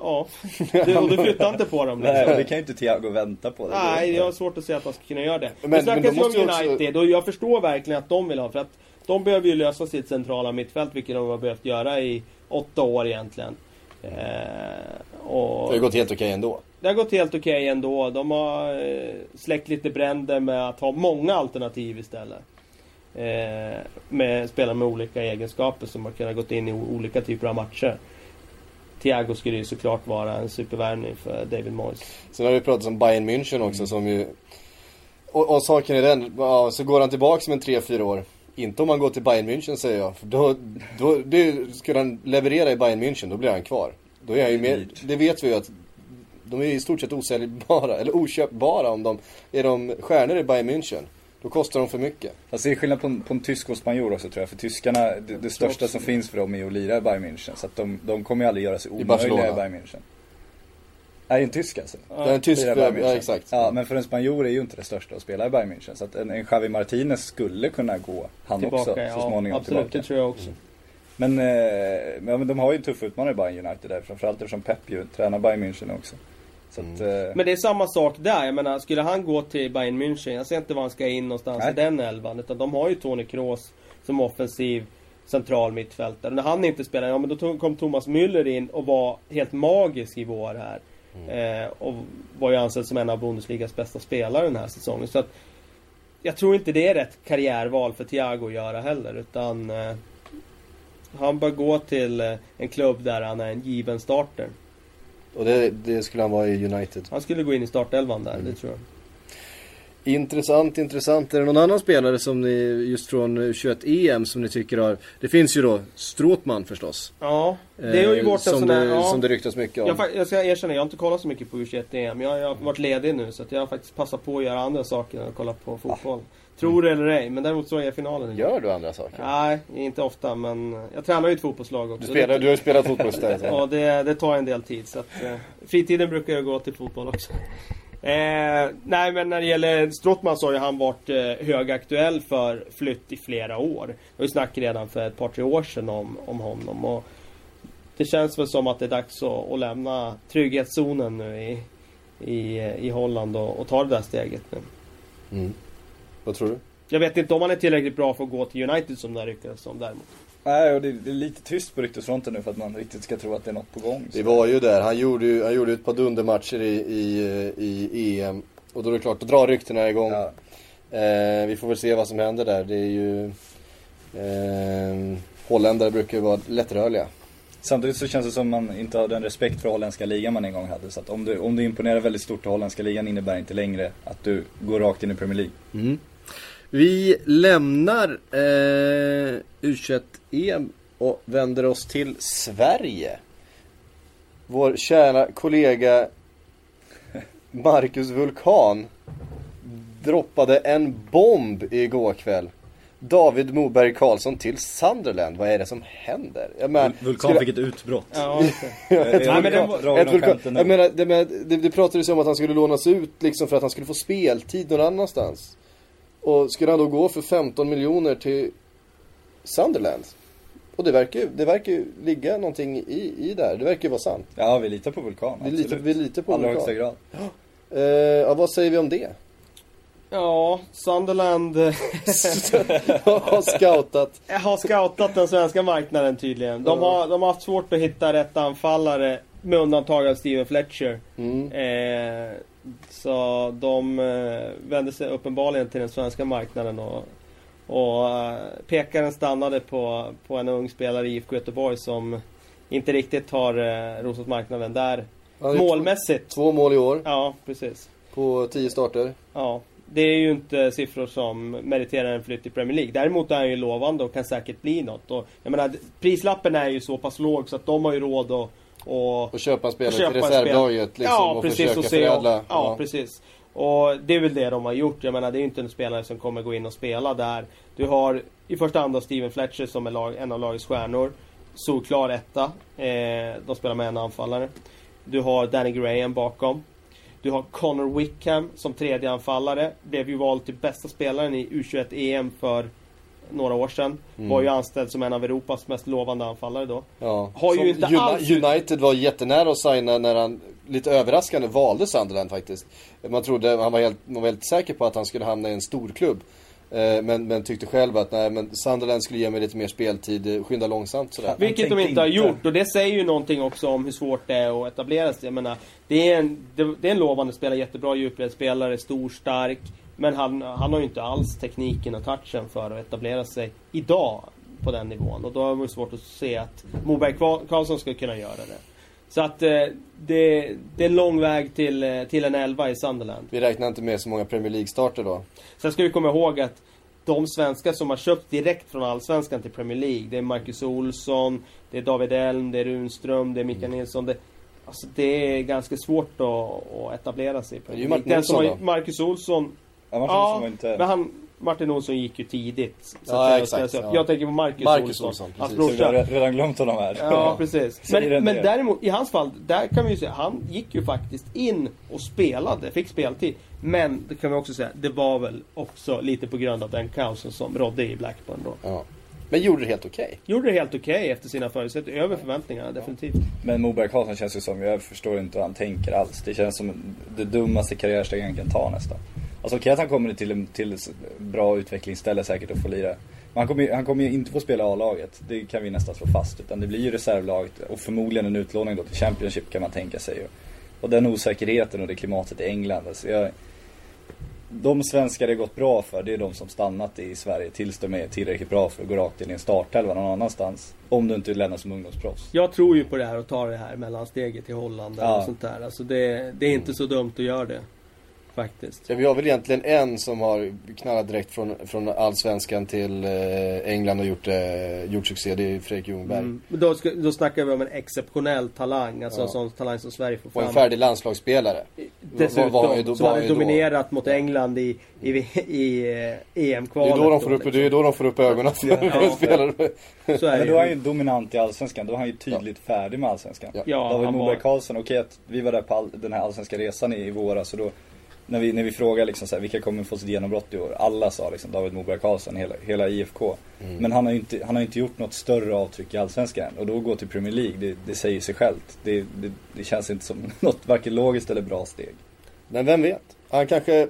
ja. Du, och du flyttar inte på dem Nej, liksom. och det kan ju inte Thiago vänta på. Det Nej, jag har svårt att se att man ska kunna göra det. Men- men snackas ju om ju också- United och jag förstår verkligen att de vill ha för att de behöver ju lösa sitt centrala mittfält vilket de har behövt göra i åtta år egentligen. Eh, och Det har gått helt okej ändå. det har gått helt okej ändå. De har eh, släckt lite bränder med att ha många alternativ istället. Eh, med spelare med olika egenskaper som har kunnat gått in i olika typer av matcher. Thiago skulle ju såklart vara en supervärvning för David Moyes. Sen har vi pratat om Bayern München också som ju... Och, och saken är den, ja, så går han tillbaka om en 3-4 år. Inte om han går till Bayern München säger jag. För då, då det, skulle han leverera i Bayern München, då blir han kvar. Då är han ju mer, det vet vi ju att de är i stort sett osäljbara, eller oköpbara om de är de stjärnor i Bayern München. Då kostar de för mycket. Fast det är skillnad på en, på en tysk och spanjor också tror jag. För tyskarna, det, det största som finns för dem är att lira i Bayern München. Så att de, de kommer ju aldrig göra sig omöjliga Barcelona. i Bayern München. Är en tysk alltså? Det är en tysk, ja München. exakt. Ja, men för en spanjor är ju inte det största att spela i Bayern München. Så att en, en Javi Martinez skulle kunna gå, han också, så ja, småningom absolut, tillbaka. det tror jag också. Men, eh, men de har ju en tuff utmanare i Bayern United där. Framförallt eftersom Pep ju tränar Bayern München också. Så att, eh, Men det är samma sak där. Jag menar, skulle han gå till Bayern München, jag ser inte var han ska in någonstans Nej. i den elvan. Utan de har ju Toni Kroos som offensiv central mittfältare. När han inte spelar, ja men då kom Thomas Müller in och var helt magisk i vår här. Eh, och var ju ansedd som en av Bundesligas bästa spelare den här säsongen. Så att jag tror inte det är rätt karriärval för Thiago att göra heller. Utan eh, han bör gå till eh, en klubb där han är en given starter. Och det, det skulle han vara i United. Han skulle gå in i startelvan där, Mm. det tror jag. Intressant, intressant. Är det någon annan spelare som ni, just från 21 EM som ni tycker har... Det finns ju då Stråtman förstås. Ja, det har ju Eh, varit en som, sån det, här... Ja, som det ryktas mycket om. jag, jag ska erkänna, jag har inte kollat så mycket på U21-EM. Jag, jag har varit ledig nu så att jag har faktiskt passat på att göra andra saker än att kolla på fotboll. Tror det eller ej, men däremot så är jag finalen. Gör du andra saker? Nej, inte ofta men jag tränar ju ett fotbollslag också. Du, spelar, Det- du har ju spelat fotboll istället. Ja, det, det tar en del tid. Så att, eh, fritiden brukar jag gå till fotboll också. Eh, nej, men när det gäller Strottman så har ju han varit eh, högaktuell för flytt i flera år. Det var ju snack redan för ett par, tre år sedan om, om honom. Och det känns väl som att det är dags att, att lämna trygghetszonen nu i, i, i Holland och, och ta det där steget nu. Mm. Vad tror du? Jag vet inte om han är tillräckligt bra för att gå till United som det ryktades om däremot. Nej, och det, det är lite tyst på ryktesfronten nu för att man riktigt ska tro att det är något på gång. Det var ju där. Han gjorde ju han gjorde ett par dundermatcher i, i, i EM. Och då är det klart, då drar ryktena igång. Ja. Eh, vi får väl se vad som händer där. Det är ju... Eh, holländare brukar ju vara lättrörliga. Samtidigt så känns det som man inte har den respekt för holländska ligan man en gång hade. Så att om du, om du imponerar väldigt stort i holländska ligan innebär inte längre att du går rakt in i Premier League. Vi lämnar eh, U21-EM och vänder oss till Sverige. Vår kära kollega Marcus Vulkan droppade en bomb igår kväll. David Moberg Karlsson till Sunderland. Vad är det som händer? Jag menar, Vulkan skulle- fick ett utbrott. Ja, men det var- ett vulkan, nu. jag menar, det, med, det, det pratades ju om att han skulle lånas ut liksom för att han skulle få speltid någon annanstans. Och skulle han då gå för 15 miljoner till Sunderland? Och det verkar ju, det verkar ju ligga någonting i, i där. Det verkar ju vara sant. Ja, vi litar på Vulkan. Vi litar, vi litar på Allra Vulkan. högsta grad. Eh, ja, vad säger vi om det? ja Sunderland eh, Har scoutat. har scoutat den svenska marknaden tydligen. De har, de har haft svårt att hitta rätt anfallare med undantag av Steven Fletcher. Mm. Eh, så de eh, vände sig uppenbarligen till den svenska marknaden och, och eh, pekaren stannade på, på en ung spelare i IFK Göteborg som inte riktigt har eh, rosat marknaden där. Målmässigt. Två mål i år Ja, precis. på tio starter. Ja, det är ju inte siffror som meriterar en flytt i Premier League. Däremot är han ju lovande och kan säkert bli något. Och, jag menar, prislappen är ju så pass låg så att de har ju råd att... Och, Och köpa spelare köpa till reservlaget liksom, ja, och precis. försöka Och se förädla. ja, precis. Och det är väl det de har gjort. Jag menar, det är ju inte en spelare som kommer gå in och spela där. Du har I första hand då Steven Fletcher som är lag, en av lagets stjärnor. Solklar etta. Eh, de spelar med en anfallare. Du har Danny Graham bakom. Du har Connor Wickham som tredje anfallare. Blev ju vald till bästa spelaren i U21-EM för några år sedan. Var ju anställd som en av Europas mest lovande anfallare då. Ja. Har ju inte Uni- alls- United var jättenära att signa när han, lite överraskande, valde Sunderland faktiskt. Man trodde, han var helt, man var helt säker på att han skulle hamna i en stor klubb. Eh, Men, men tyckte själv att nej, men Sunderland skulle ge mig lite mer speltid, skynda långsamt sådär. Vilket de inte har gjort och det säger ju någonting också om hur svårt det är att etablera sig. Jag menar, det är en, det, det är en lovande spelare, jättebra djupledsspelare, stor, stark. Men han, han har ju inte alls tekniken och touchen för att etablera sig idag på den nivån. Och då har det svårt att se att Moberg Karlsson ska kunna göra det. Så att eh, det, det är en lång väg till, eh, till en elva i Sunderland. Vi räknar inte med så många Premier League-starter då. Sen ska vi komma ihåg att de svenskar som har köpt direkt från Allsvenskan till Premier League. Det är Marcus Olsson, det är David Elm, det är Runström, det är Mikael Nilsson. Det, alltså det är ganska svårt att, att etablera sig i ju Premier League. Den som har. Marcus Olsson, Ja, Martin ja, inte... men han, Martin Olsson gick ju tidigt. Så Ja, exakt, upp. ja. Jag tänker på Marcus, Marcus Olsson, Olsson, hans precis. Så vi brorsa. har redan glömt honom här. Ja, precis. Men, men däremot, i hans fall, där kan vi ju säga, han gick ju faktiskt in och spelade, fick speltid. Men, det kan vi också säga, det var väl också lite på grund av den kaosen som rådde i Blackburn då. Ja. Men gjorde det helt okej. Gjorde det helt okej efter sina förutsättningar, över förväntningarna definitivt. Men Moberg Karlsson känns ju som, jag förstår inte hur han tänker alls. Det känns som det dummaste karriärsteg han kan ta nästan. Alltså okej att han kommer till, till ett bra utvecklingsställe säkert och får lira. Men han kommer, ju- han kommer ju inte få spela A-laget. Det kan vi nästan slå fast. Utan det blir ju reservlaget och förmodligen en utlåning då till Championship kan man tänka sig. Och, och den osäkerheten och det klimatet i England. Alltså jag, de svenskar det gått bra för, det är de som stannat i Sverige tills de är tillräckligt bra för att gå rakt in i en startelva någon annanstans. Om du inte lämnar som ungdomsproffs. Jag tror ju på det här och tar det här mellansteget till Holland Ja. och sånt där. Alltså det, det är inte så dumt att göra det. Faktiskt. Ja, vi har väl egentligen en som har knallat direkt från, från Allsvenskan till eh, England och gjort, eh, gjort succé. Det är Fredrik Ljungberg. Mm. Men Då, ska, då snackar vi om en exceptionell talang. Alltså Ja. en sån talang som Sverige får Och fram. en färdig landslagsspelare. Dessutom. Vad är då- som hade är då? dominerat mot England i, i, i, eh, Det EM-kvalet. är då de får upp, liksom. det är då de får upp ögonen för Ja. spelare. Så är Men då är han ju. dominant i Allsvenskan, då är han ju tydligt färdig med Allsvenskan. Ja. Ja, David Moberg var, Karlsson, okej att vi var där på all, den här allsvenska resan i, i våras och då när vi, när vi frågade liksom så här, vilka kommer få sitt genombrott i år? Alla sa liksom David Moberg Karlsson, hela, hela IFK. Mm. Men han har ju inte, han har inte gjort något större avtryck i Allsvenskan än. Och då gå till Premier League, det, det säger sig självt. Det, det, det känns inte som något varken logiskt eller bra steg. Men vem vet? Han kanske,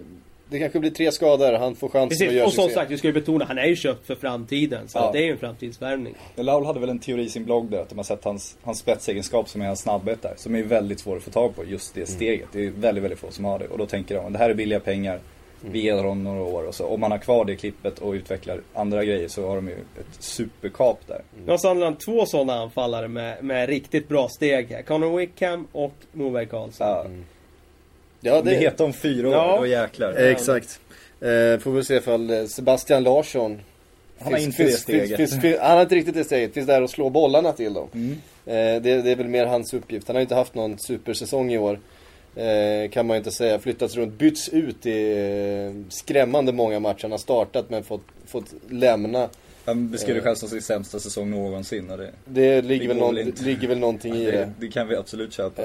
det kanske blir tre skador. Han får chansen att Precis, göra och som sagt, vi ska ju betona, han är ju köpt för framtiden. Så Ja. det är ju en framtidsvärvning. Laul hade väl en teori i sin blogg där, att de har sett hans, hans spetsegenskap som är hans snabbhet där. Som är väldigt svår att få tag på, just det steget. Det är väldigt, väldigt få som har det. Och då tänker de, det här är billiga pengar. Vi ger honom några år och så om man har kvar det klippet och utvecklar andra grejer så har de ju ett superkap där. Nu har Sunderland två sådana anfallare med, med riktigt bra steg här. Connor Wickham och Moberg Karlsson. Ja, Ja, det det, heter om fyra år, Ja. då jäklar. Exakt. Eh, får vi se ifall eh, Sebastian Larsson Han har inte det steget. Han har inte riktigt det steget. Finns där och slå bollarna till dem. Mm. Eh, det, det är väl mer hans uppgift. Han har inte haft någon supersäsong i år. Eh, kan man ju inte säga. Flyttats runt, bytts ut i eh, skrämmande många matcher. Han har startat men fått, fått lämna. Han beskriver själv som sin sämsta säsong någonsin och det, Det ligger, Det väl, någon, ligger väl någonting i det, det. det kan vi absolut köpa.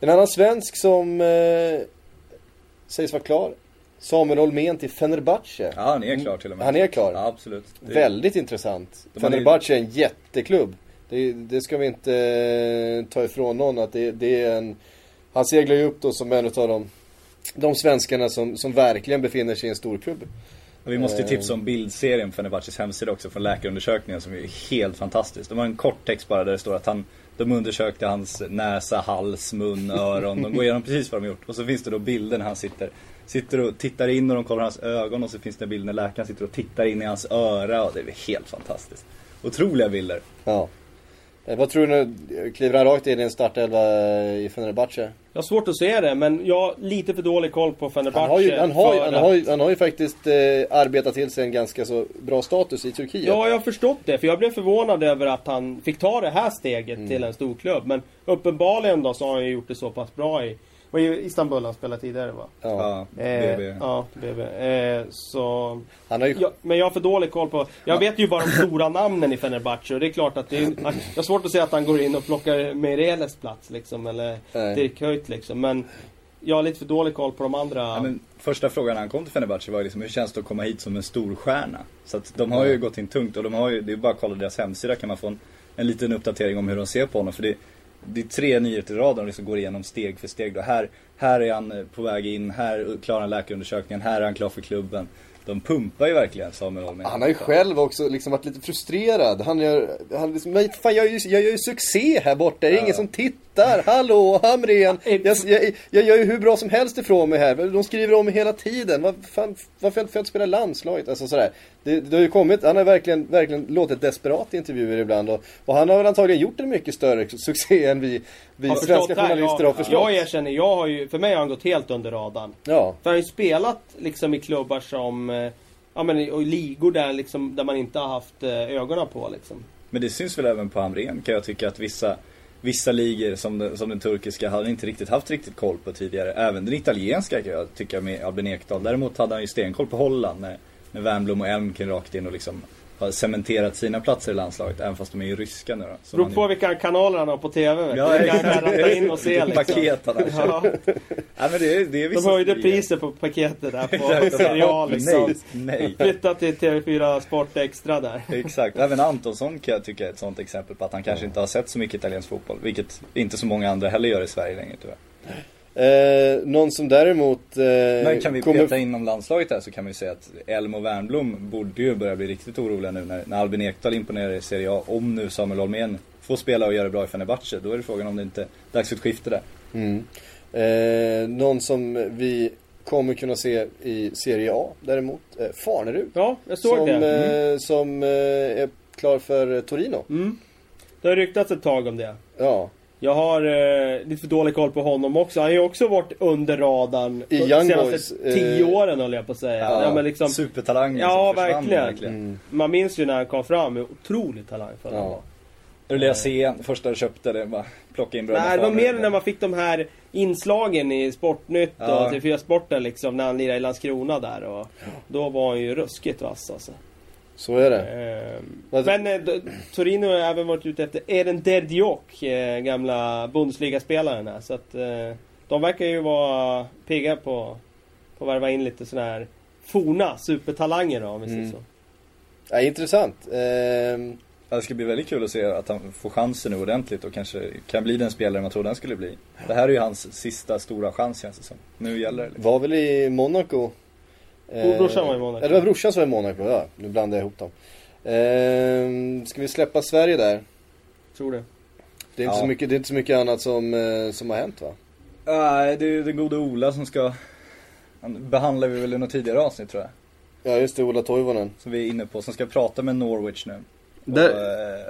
En annan svensk som eh, sägs vara klar. Samuel Holmén till Fenerbahce. Ja, han är klar till och med. Han är klar. Ja, absolut. Det- Väldigt intressant. De Fenerbahce är en jätteklubb. Det, det ska vi inte eh, ta ifrån någon att det, det är en... Han seglar ju upp då som en av de, de svenskarna som, som verkligen befinner sig i en stor klubb. Och vi måste ju Eh. tipsa om bildserien på Fenerbahces hemsida också från läkarundersökningen som är helt fantastisk. De har en kort text bara där det står att han de undersökte hans näsa, hals, mun, öron. De går igenom precis vad de gjort. Och så finns det då bilder när han sitter, sitter och tittar in och de kollar hans ögon. Och så finns det en bild när läkaren sitter och tittar in i hans öra. Och det är helt fantastiskt. Otroliga bilder. Ja. Eh, vad tror du nu? Kliver han rakt in i en startelva i Fenerbahce? Jag har svårt att se det, men jag har lite för dålig koll på Fenerbahce. Han har ju, han har, han att- har, ju, han har ju faktiskt eh, arbetat till sig en ganska så bra status i Turkiet. Ja, jag har förstått det. För jag blev förvånad över att han fick ta det här steget Mm. till en stor klubb. Men uppenbarligen då så har han ju gjort det så pass bra i var ju Istanbul han spelade tidigare va? Ja. Ja, Eh, BB. ja, BB. Eh, så... Han har ju... Ja, men jag har för dålig koll på... Jag vet ju bara de stora namnen i Fenerbahce och det är klart att det är... Jag har svårt att säga att han går in och plockar Meireles plats liksom, eller Nej. Dirk Kuyt liksom. Men jag har lite för dålig koll på de andra. Ja, men första frågan när han kom till Fenerbahce var ju liksom hur känns det att komma hit som en stor stjärna? Så att de har ju gått in tungt och de har ju, det är bara att kolla deras hemsida kan man få en, en liten uppdatering om hur de ser på honom. För det, det är tre nyheter i rad om liksom går igenom steg för steg då. Här, här är han eh, på väg in, här klarar han läkarundersökningen, här är han klar för klubben. De pumpar ju verkligen Samuel Holm. Han har ju själv också liksom varit lite frustrerad. Han gör, han liksom, men fan jag gör, ju, jag gör ju succé här borta, det är ingen som tittar. Hallå Hamrén! Jag, jag, jag gör ju hur bra som helst ifrån mig här. De skriver om mig hela tiden. Vad fan, varför får jag inte spela i landslaget? Alltså sådär. Det, det har ju kommit, han har verkligen, verkligen låtit desperat i intervjuer ibland. Och, och han har väl antagligen gjort en mycket större succé än vi, vi Har svenska journalister jag, har förstått. Jag erkänner, jag har ju, för mig har han gått helt under radarn. Ja. För han har ju spelat liksom i klubbar som, eh, ja men i- ligor där liksom, där man inte har haft eh, ögonen på liksom. Men det syns väl även på Hamrén kan jag tycka att vissa Vissa ligor som den, som den turkiska hade inte riktigt haft riktigt koll på tidigare. Även den italienska kan jag tycka med Albin Ekdal. Däremot hade han ju stenkoll på Holland när, när Wernbloom och Elmken rakt in och liksom har cementerat sina platser i landslaget. Även fast de är ju ryska nu då. Som Beror på ju- vilka kanaler han har på TV. Ja, Vilka han kan ratta in och se liksom. paket han har. Ja, Ja, men det är, det är de höjde priset på paketet där på serial liksom. Nej, nej. Flytta till TV4 Sport Extra där. Exakt, även Antonsson kan jag tycka är ett sånt exempel på att han kanske inte har sett så mycket italiensk fotboll. Vilket inte så många andra heller gör i Sverige längre tyvärr. Eh, någon som däremot... Eh, Men kan vi kommer- peta inom landslaget här så kan vi säga att Elm och Wernbloom borde ju börja bli riktigt oroliga nu när, när Albin Ekdal imponerar i Serie A. Om nu Samuel Holmén får spela och göra det bra i Fenerbahce, då är det frågan om det inte är dags för ett skifte där. Mm. Eh, någon som vi kommer kunna se i Serie A däremot. Eh, Farnerud. Ja, jag såg som, det. Mm. Eh, som eh, är klar för eh, Torino. Mm. Det har ryktats ett tag om det. Ja. Jag har eh, lite för dålig koll på honom också. Han har ju också varit under radarn I de Young senaste Boys, eh, tio åren höll jag på att säga. Ja, men liksom, Supertalangen ja som försvann verkligen. Mm. Man minns ju när han kom fram hur otroligt talangfull han Ja. var. Rulliga scen, första jag köpte det bara plocka in bröderna Nej, det var mer när man fick de här inslagen i Sportnytt Ja. och TV4 Sporten liksom när han lirade i Landskrona där och då var han ju ruskigt vass alltså. Så är det. Ehm, Vad- Men eh, Torino har även varit ute efter Eden Derdiok, eh, gamla Bundesliga-spelaren. Så att eh, de verkar ju vara pigga på, på att värva in lite sådana här forna supertalanger då, om vi säger Mm. så. Ja, intressant. Eh, Ja, det ska bli väldigt kul att se att han får chansen nu ordentligt och kanske kan bli den spelare man trodde han skulle bli. Det här är ju hans sista stora chans känns det som. Nu gäller det. Liksom. var väl i Monaco. Eh, brorsan var i Monaco. Ja, det var brorsan som var i Monaco. Ja, nu blandar jag ihop dem. Eh, ska vi släppa Sverige där? Tror det. Det är inte, Ja. så, mycket, det är inte så mycket annat som, eh, som har hänt va? Nej, det är den gode Ola som ska... Han behandlar vi väl i något tidigare avsnitt tror jag. Ja just det, Ola Toivonen. Som vi är inne på. Som ska prata med Norwich nu. Och, Där-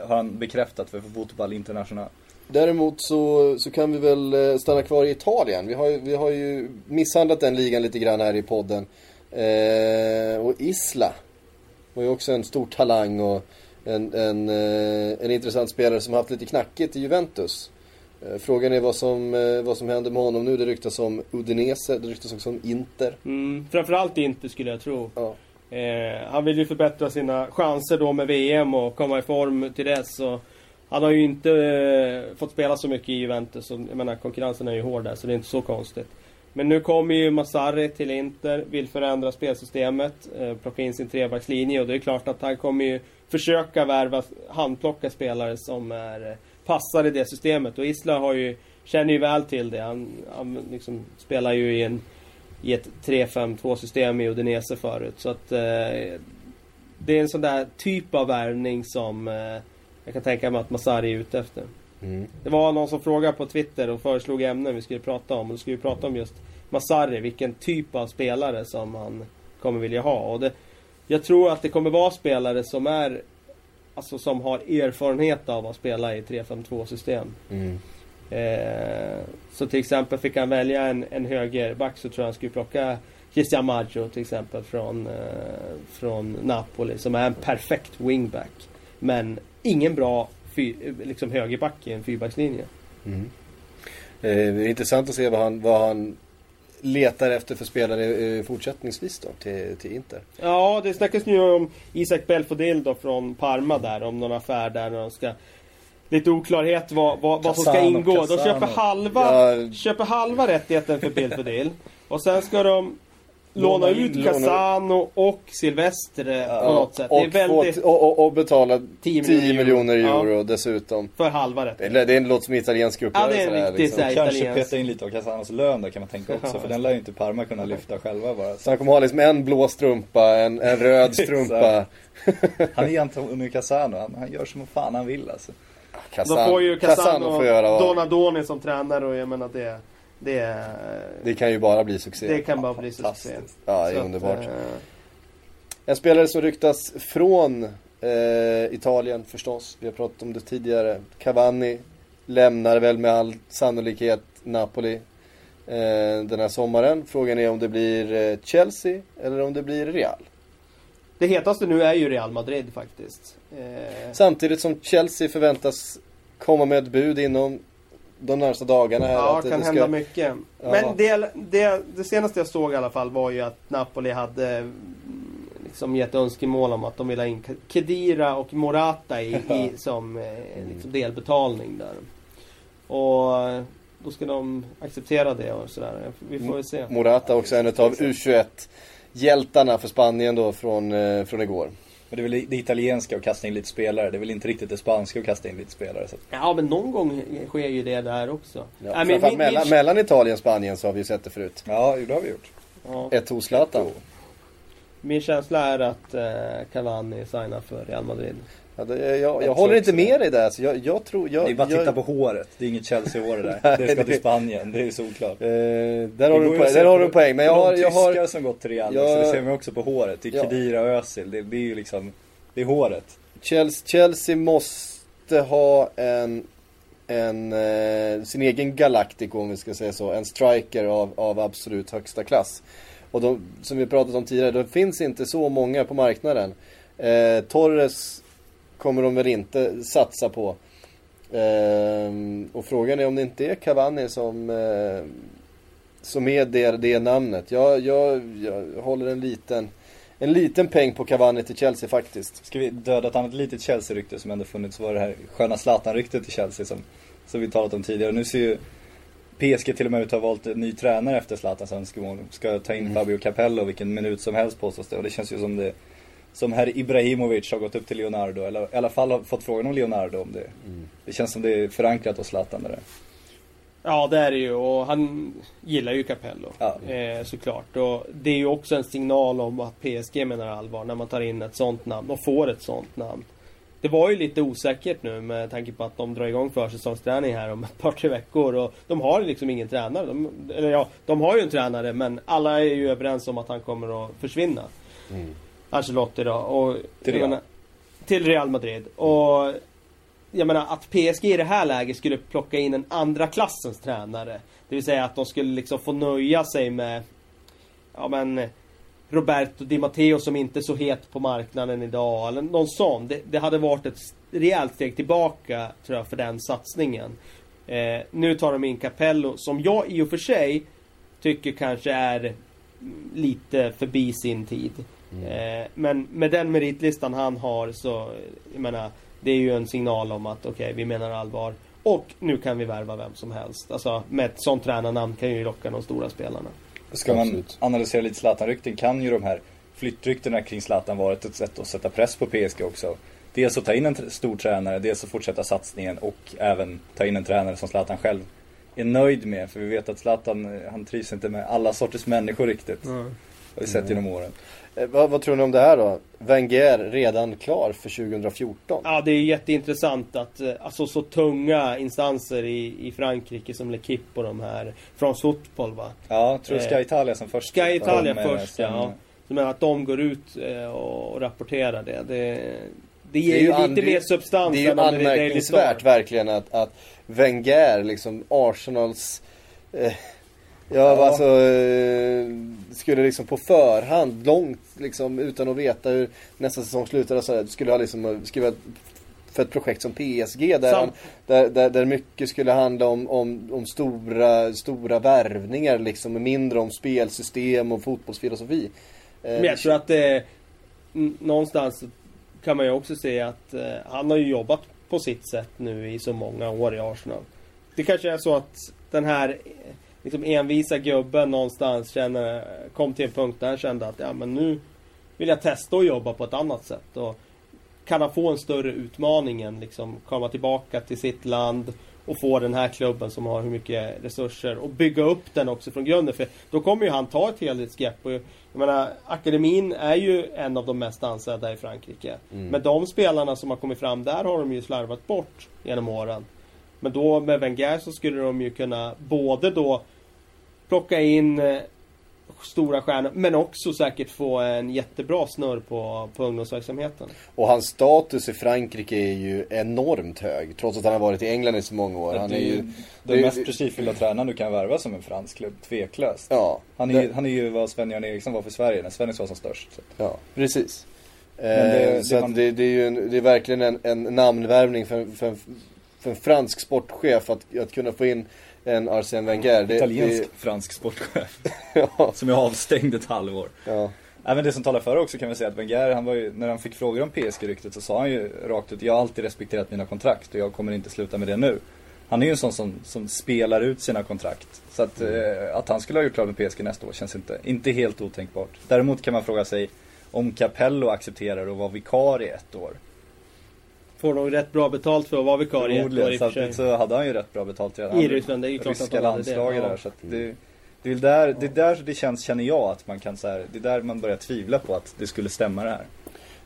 eh, har han bekräftat för Fotboll International. Däremot så, så kan vi väl eh, stanna kvar i Italien. Vi har, ju- vi har ju misshandlat den ligan lite grann här i podden. Eh, och Isla var ju också en stor talang och en, en, eh, en intressant spelare som haft lite knackigt i Juventus. Eh, frågan är vad som, eh, vad som händer med honom nu. Det ryktas om Udinese, det ryktas också om Inter. Mm, framförallt inte skulle jag tro. Ja. Eh, han vill ju förbättra sina chanser då med VM och komma i form till dess. Och han har ju inte eh, fått spela så mycket i Juventus. Och, jag menar konkurrensen är ju hård där så det är inte så konstigt. Men nu kommer ju Masari till Inter, vill förändra spelsystemet, eh, plocka in sin trebackslinje och det är klart att han kommer ju försöka värva, handplocka spelare som är eh, passar i det systemet. Och Isla har ju, känner ju väl till det. Han, han liksom spelar ju i en i ett 3-5-2 system i Udinese förut. Så att eh, det är en sån där typ av värvning som eh, jag kan tänka mig att Masari är ute efter. Mm. Det var någon som frågade på Twitter och föreslog ämnen vi skulle prata om. Och då skulle vi prata om just Masari, vilken typ av spelare som han kommer vilja ha. Och det, jag tror att det kommer vara spelare som är Alltså som har erfarenhet av att spela i 3-5-2 system. Mm. Eh, så till exempel fick han välja en, en högerback så tror jag han skulle plocka Cristian Maggio till exempel från, eh, från Napoli som är en perfekt wingback. Men ingen bra fy, liksom högerback i en fyrbackslinje. Mm. Eh, intressant att se vad han, vad han letar efter för spelare eh, fortsättningsvis då till, till Inter. Ja, det snackas nu om Isak Belfodil då från Parma där, om någon affär där när de ska Lite oklarhet vad, vad, vad som ska ingå. De köper halva, Ja. köper halva rättigheten för Belfodil. Och sen ska de låna ut Casano och Silvestre på något sätt. Det är Och, väldigt... få, och, och, och betala 10 10 miljoner euro. euro dessutom. För halva rätt. Det, det låter som en italiensk Ja, uppgörelse. det är en här, riktig så här- Kanske italiensk. peta in lite av Casanos lön där kan man tänka också. för den lär ju inte Parma kunna lyfta själva bara. Så han kommer ha liksom en blå strumpa, en, en röd strumpa. Han är Antonio Casano. Han, han gör som fan han vill alltså. Casano, De får ju Casano får göra och vad. Donadoni som tränare och jag menar det... Det, Det kan ju bara bli succé. det kan bara bli succé. Ja, det Så är att, underbart. eh, En spelare som ryktas från eh, Italien förstås. Vi har pratat om det tidigare. Cavani lämnar väl med all sannolikhet Napoli eh, den här sommaren. Frågan är om det blir eh, Chelsea eller om det blir Real. Det hetaste nu är ju Real Madrid faktiskt. Eh, Samtidigt som Chelsea förväntas komma med ett bud inom de närmaste dagarna här. Ja, att det det kan ska- hända mycket. Ja. Men det, det, det senaste jag såg i alla fall var ju att Napoli hade mm, liksom gett önskemål om att de vill ha in Kedira och Morata i, i, som eh, liksom delbetalning där. Och eh, då ska de acceptera det och sådär. Vi får väl se. Morata också en av U21 hjältarna för Spanien då från, eh, från igår. Men det är väl det italienska att kasta in lite spelare. Det är väl inte riktigt det spanska att kasta in lite spelare. Så Ja, men någon gång sker ju det där också. Ja, men framförallt min- mellan, min- mellan Italien och Spanien så har vi ju sett det förut. ja, det har vi gjort. ja. Ett hos Zlatan. Min känsla är att eh, Cavani signar för Real Madrid. Ja, det, jag, jag, Jag håller inte med dig där. Så jag, jag tror... Jag, Det är bara att titta på håret. Det är inget Chelsea-hår det där. Det ska till Spanien. Det är solklart. Eh, där har du poäng. Där har du poäng. Men jag har... Jag har som gått till Real. jag- Så det ser man också på håret. Det är Ja. Kedira och Özil. Det, det är ju liksom... Det är håret. Chelsea, Chelsea måste ha en, en eh, sin egen Galactico om vi ska säga så. En striker av, av absolut högsta klass. Och de, som vi pratat om tidigare, det finns inte så många på marknaden. Eh, Torres kommer de väl inte satsa på. Ehm, och frågan är om det inte är Cavani som, eh, som är det, det namnet. Jag, jag, jag håller en liten, en liten peng på Cavani till Chelsea faktiskt. Ska vi döda ett annat litet Chelsea-rykte som ändå funnits? var det här sköna Zlatan-ryktet i Chelsea som, som vi talat om tidigare. Nu ser ju PSG till och med ut att ha valt en ny tränare efter Zlatans önskemål. Ska ta in Fabio Capello vilken minut som helst påstås det. Och det känns ju som det som herr Ibrahimovic har gått upp till Leonardo, eller i alla fall har fått frågan om Leonardo om det. Det känns som det är förankrat hos Zlatan det där. Ja, det är det ju och han gillar ju Capello. Ja. Eh, såklart. Och det är ju också en signal om att PSG menar allvar när man tar in ett sånt namn och får ett sånt namn. Det var ju lite osäkert nu med tanke på att de drar igång försäsongsträning här om ett par tre veckor och de har liksom ingen tränare. De, eller ja, de har ju en tränare men alla är ju överens om att han kommer att försvinna. Ancelotti då. Och, Till Real. menar, till Real Madrid. Och jag menar att PSG i det här läget skulle plocka in en andra klassens tränare. Det vill säga att de skulle liksom få nöja sig med Ja men Roberto Di Matteo som inte är så het på marknaden idag eller någon sån. Det, det hade varit ett rejält steg tillbaka tror jag för den satsningen. Eh, nu tar de in Capello som jag i och för sig tycker kanske är lite förbi sin tid. Eh, men med den meritlistan han har så, jag menar, det är ju en signal om att okej, vi menar allvar. Och nu kan vi värva vem som helst. Alltså med ett sånt tränarnamn kan ju locka de stora spelarna. Ska man Absolut. analysera lite Zlatan-rykten kan ju de här flyttryktena kring Zlatan varit ett sätt att sätta press på PSG också. Dels att ta in en stor tränare, dels att fortsätta satsningen och även ta in en tränare som Zlatan själv är nöjd med. För vi vet att Zlatan, eh, han trivs inte med alla sorters människor riktigt. Det har vi sett genom åren. Eh, vad, vad tror ni om det här då? Wenger redan klar för 2014? Ja, det är jätteintressant att eh, alltså, så tunga instanser i, i Frankrike som L'Equipe och de här från Fotboll va. Ja, jag tror Eh, Sky Italia som först. Sky Italia eh, först ja. Så men att de går ut eh, och rapporterar det. Det, det är ger ju ju lite mer substans Det är ju det anmärkningsvärt verkligen att, att Wenger, liksom Arsenals eh, Ja, Ja. alltså eh, skulle liksom på förhand, långt liksom utan att veta hur nästa säsong slutar och så här, skulle ha liksom skriva för ett projekt som PSG där, han, där, där, där mycket skulle handla om, om, om stora, stora värvningar liksom, och mindre om spelsystem och fotbollsfilosofi. Eh, Men jag tror att det... Någonstans kan man ju också se att eh, han har ju jobbat på sitt sätt nu i så många år i Arsenal. Det kanske är så att den här eh, liksom envisa gubben någonstans känner, kom till en punkt där han kände att ja men nu vill jag testa att jobba på ett annat sätt. Och kan han få en större utmaning än liksom komma tillbaka till sitt land och få den här klubben som har hur mycket resurser och bygga upp den också från grunden. För då kommer ju han ta ett helhetsgrepp. Och jag menar, akademin är ju en av de mest ansedda i Frankrike. Men de spelarna som har kommit fram där har de ju slarvat bort genom åren. Men då med Wenger så skulle de ju kunna både då plocka in eh, stora stjärnor men också säkert få en jättebra snurr på, på ungdomsverksamheten. Och hans status i Frankrike är ju enormt hög. Trots att han har varit i England i så många år. Han det är ju den det mest prestigefyllda tränaren du kan värva som en fransk klubb, tveklöst. Ja, Han är, ju, det- han är ju vad Sven-Göran Eriksson var för Sverige när Svennis var som störst. Så. Ja, precis. Det- eh, det så man- det, det är ju en, det är verkligen en, en namnvärvning för, för, för en fransk sportchef att, att kunna få in en Arsène Wenger. Det, Italiensk det, fransk sportchef. ja, som är avstängd ett halvår. ja. Även det som talar för också kan vi säga att Wenger, han var ju, när han fick frågor om PSG-ryktet så sa han ju rakt ut, jag har alltid respekterat mina kontrakt och jag kommer inte sluta med det nu. Han är ju en sån som, som spelar ut sina kontrakt. Så att, eh, att han skulle ha gjort klart med PSG nästa år känns inte, inte helt otänkbart. Däremot kan man fråga sig om Capello accepterar att vara vikarie ett år. Får nog rätt bra betalt för att vara vikarie Förmodligen. Samtidigt så hade han ju rätt bra betalt redan. I Ryssland, det är ju klart att han hade det, ja. där. Så att det, det är där, det är där det känns, känner jag, att man kan så här, det är där man börjar tvivla på att det skulle stämma det här.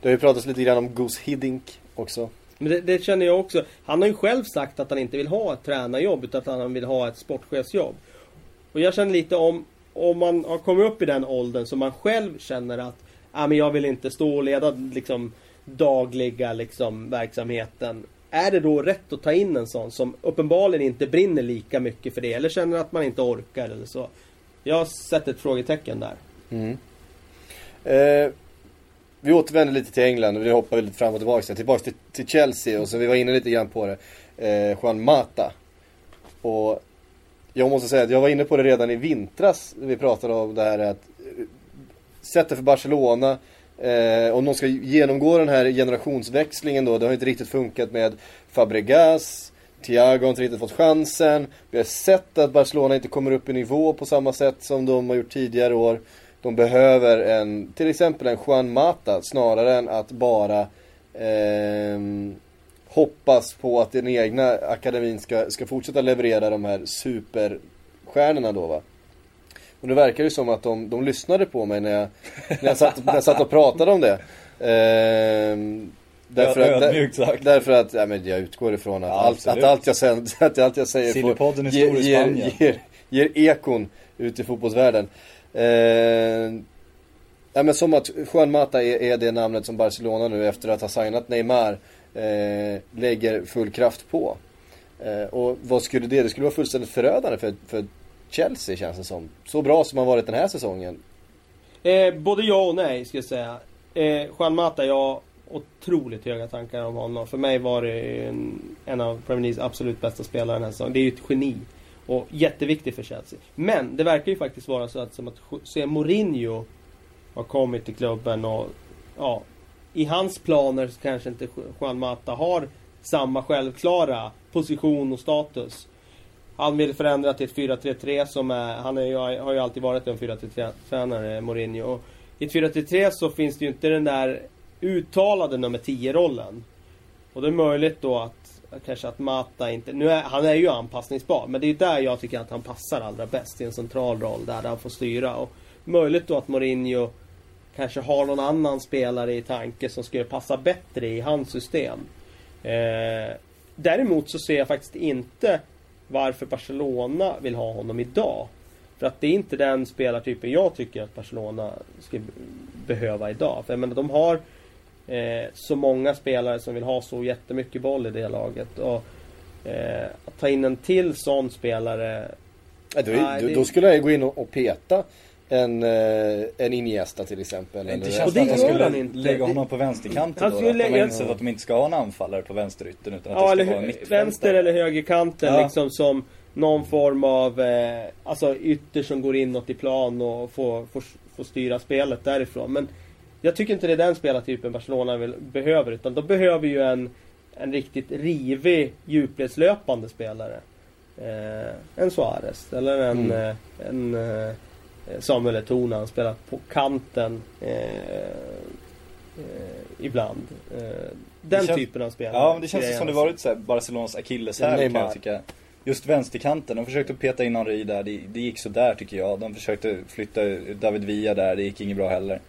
Det har ju pratats lite grann om Goose Hiddink också. Men det, det känner jag också. Han har ju själv sagt att han inte vill ha ett tränarjobb utan att han vill ha ett sportchefsjobb. Och jag känner lite om, om man har kommit upp i den åldern som man själv känner att ah, men jag vill inte stå och leda liksom dagliga liksom verksamheten. Är det då rätt att ta in en sån som uppenbarligen inte brinner lika mycket för det eller känner att man inte orkar eller så? Jag sätter ett frågetecken där. Mm. Eh, vi återvänder lite till England och vi hoppar lite fram och tillbaka. Tillbaka till, till Chelsea och så vi var inne lite grann på det. Eh, Juan Mata. Och jag måste säga att jag var inne på det redan i vintras. när Vi pratade om det här att eh, sättet för Barcelona eh, om de ska genomgå den här generationsväxlingen då. Det har inte riktigt funkat med Fabregas. Thiago har inte riktigt fått chansen. Vi har sett att Barcelona inte kommer upp i nivå på samma sätt som de har gjort tidigare år. De behöver en, till exempel en Juan Mata snarare än att bara eh, hoppas på att den egna akademin ska, ska fortsätta leverera de här superstjärnorna då va. Och det verkar ju som att de, de lyssnade på mig när jag, när jag, satt, när jag satt och pratade om det. Ehm, därför, att, Ödmjukt sagt. därför att, ja, men jag utgår ifrån att, Ja, allt, att allt jag säger, att allt jag säger Sillypodden är ger, stor i Spanien. ger, ger ekon ut i fotbollsvärlden. Ehm, ja, men som att Juan Mata är, är det namnet som Barcelona nu efter att ha signat Neymar eh, lägger full kraft på. Eh, och vad skulle det? Det skulle vara fullständigt förödande för, för Chelsea känns det som. Så bra som har varit den här säsongen. Eh, både ja och nej ska jag säga. Eh, Juan Mata, jag har otroligt höga tankar om honom. För mig var det en, en av Premier Leagues absolut bästa spelare den här säsongen. Det är ju ett geni. Och jätteviktig för Chelsea. Men det verkar ju faktiskt vara så att, som att se Mourinho har kommit till klubben och ja, i hans planer så kanske inte Juan Mata har samma självklara position och status. Han vill förändra till ett 4-3-3 som är, han är har ju alltid varit en 4-3-tränare, Mourinho. Och I ett 4-3-3 så finns det ju inte den där uttalade nummer 10-rollen. Och det är möjligt då att kanske att Mata inte, nu är, han är ju anpassningsbar men det är ju där jag tycker att han passar allra bäst i en central roll där han får styra. Och möjligt då att Mourinho kanske har någon annan spelare i tanke som skulle passa bättre i hans system. Eh, däremot så ser jag faktiskt inte varför Barcelona vill ha honom idag. För att det är inte den spelartypen jag tycker att Barcelona ska behöva idag. För jag menar, de har eh, så många spelare som vill ha så jättemycket boll i det laget. Och eh, att ta in en till sån spelare Ja, då, Nej, då, det- då skulle jag gå in och, och peta en, eh, en Iniesta till exempel. Inte eller- känns Och det det att de skulle han inte. lägga Det- honom på vänsterkanten Han då? Att de har insett att de inte ska ha en anfallare på vänsterytten utan att Ja, det ska vara en mittfältare. vänster eller högerkanten Ja. liksom som någon form av eh, alltså ytter som går inåt i plan och får, får, får styra spelet därifrån. Men jag tycker inte det är den spelartypen Barcelona vill, behöver utan de behöver ju en, en riktigt rivig djupledslöpande spelare. Eh, en Suarez eller en, Mm. eh, en eh, Samuel Eto'o när han spelar på kanten eh, eh, ibland. Eh, den Det känns- typen av spelare. Ja, men det känns jag som det varit så här Barcelonas akilleshäl kan jag tycka. Just vänsterkanten, de försökte peta in Henri där, det, det gick så där tycker jag. De försökte flytta David Villa där, det gick inget bra heller.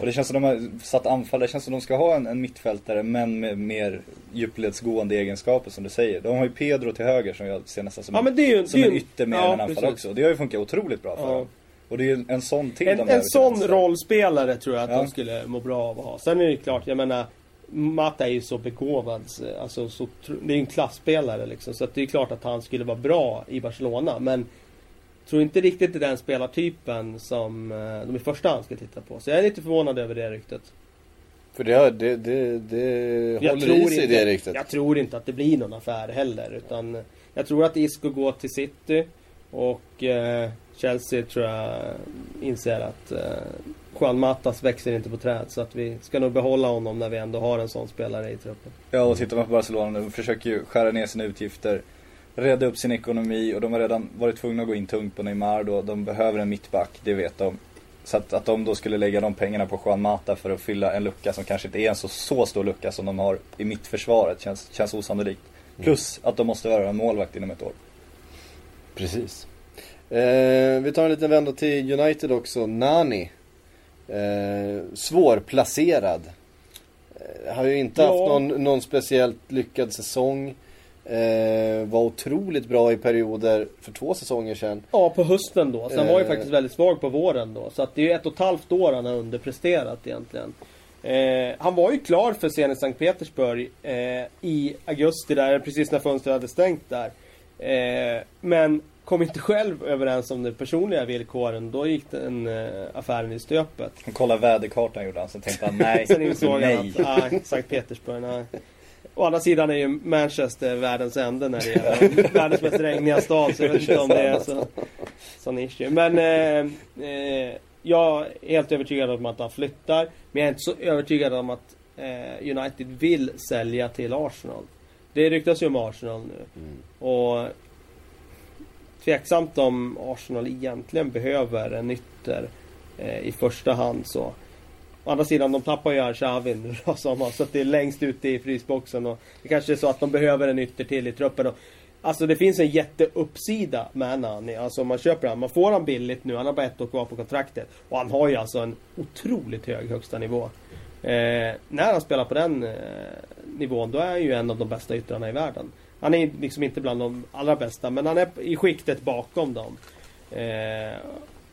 Och det känns som de har satt anfall, det känns som de ska ha en, en mittfältare men med mer djupledsgående egenskaper som du säger. De har ju Pedro till höger som jag ser nästan som, Ja, men det är ju- som det är en ju- ytter mer ja, än en anfallare precis. också. Det har ju funkat otroligt bra för Ja. dem. Och det är ju en sån till En, en sån vänster. rollspelare tror jag att Ja. de skulle må bra av att ha. Sen är det klart, jag menar Matt är ju så begåvad. Alltså, så, det är ju en klassspelare liksom. Så att det är klart att han skulle vara bra i Barcelona. Men tror inte riktigt det är den spelartypen som eh, de i första hand ska titta på. Så jag är lite förvånad över det ryktet. För det, det, det, det Jag håller tror, i sig inte, det riktigt. jag tror inte att det blir någon affär heller. Utan jag tror att Isco går till City. Och eh, Chelsea tror jag inser att eh, Juan Matas växer inte på träd. Så att vi ska nog behålla honom när vi ändå har en sån spelare i truppen. Ja, och tittar man på Barcelona nu, de försöker ju skära ner sina utgifter, rädda upp sin ekonomi och de har redan varit tvungna att gå in tungt på Neymar då. De behöver en mittback, det vet de. Så att, att de då skulle lägga de pengarna på Juan Mata för att fylla en lucka som kanske inte är en så, så stor lucka som de har i mittförsvaret känns, känns osannolikt. Plus att de måste vara en målvakt inom ett år. Precis. Eh, vi tar en liten vända till United också. Nani. Eh, svårplacerad. Eh, har ju inte Ja. haft någon, någon speciellt lyckad säsong. Eh, var otroligt bra i perioder för två säsonger sedan. Ja, på hösten då. Sen var ju Eh. faktiskt väldigt svag på våren då. Så att det är ju ett och ett halvt år han har underpresterat egentligen. Eh, han var ju klar för Zenit Sankt Petersburg eh, i augusti där, precis när fönstret hade stängt där. Eh, men kom inte själv överens om de personliga villkoren. Då gick den eh, affären i stöpet. Han kollade väderkartan gjorde han, så tänkte han nej, Sen insåg han att, nej, Sankt Petersburg, nej. Å andra sidan är ju Manchester världens ände när det gäller världens mest regniga stad. Så jag vet inte om det är så, sån issue. Men eh, eh, jag är helt övertygad om att han flyttar. Men jag är inte så övertygad om att eh, United vill sälja till Arsenal. Det ryktas ju om Arsenal nu. Och tveksamt om Arsenal egentligen behöver en ytter eh, i första hand så. Å andra sidan, de tappar ju Arshavin nu då som har suttit längst ute i frysboxen och det kanske är så att de behöver en ytter till i truppen. Och, alltså det finns en jätteuppsida med Nani. Alltså man köper han, man får han billigt nu, han har bara ett år kvar på kontraktet. Och han har ju alltså en otroligt hög högsta nivå. Eh, när han spelar på den eh, nivån, då är han ju en av de bästa yttrarna i världen. Han är liksom inte bland de allra bästa, men han är i skiktet bakom dem. Eh,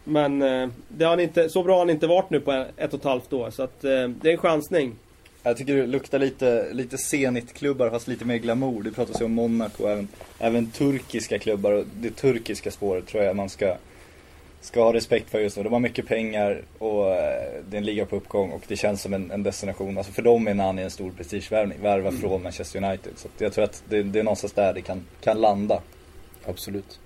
men eh, det har han inte, så bra har han inte varit nu på ett och ett halvt år. Så att eh, det är en chansning. Jag tycker det luktar lite, lite Zenit-klubbar fast lite mer glamour. Det pratas ju om Monaco och även, även turkiska klubbar och det turkiska spåret tror jag man ska, ska ha respekt för just nu. De har mycket pengar och eh, det är en liga på uppgång och det känns som en, en destination. Alltså för dem är Nani en stor prestigevärvning, värva från Manchester United. Så jag tror att det, det är någonstans där det kan, kan landa. Absolut.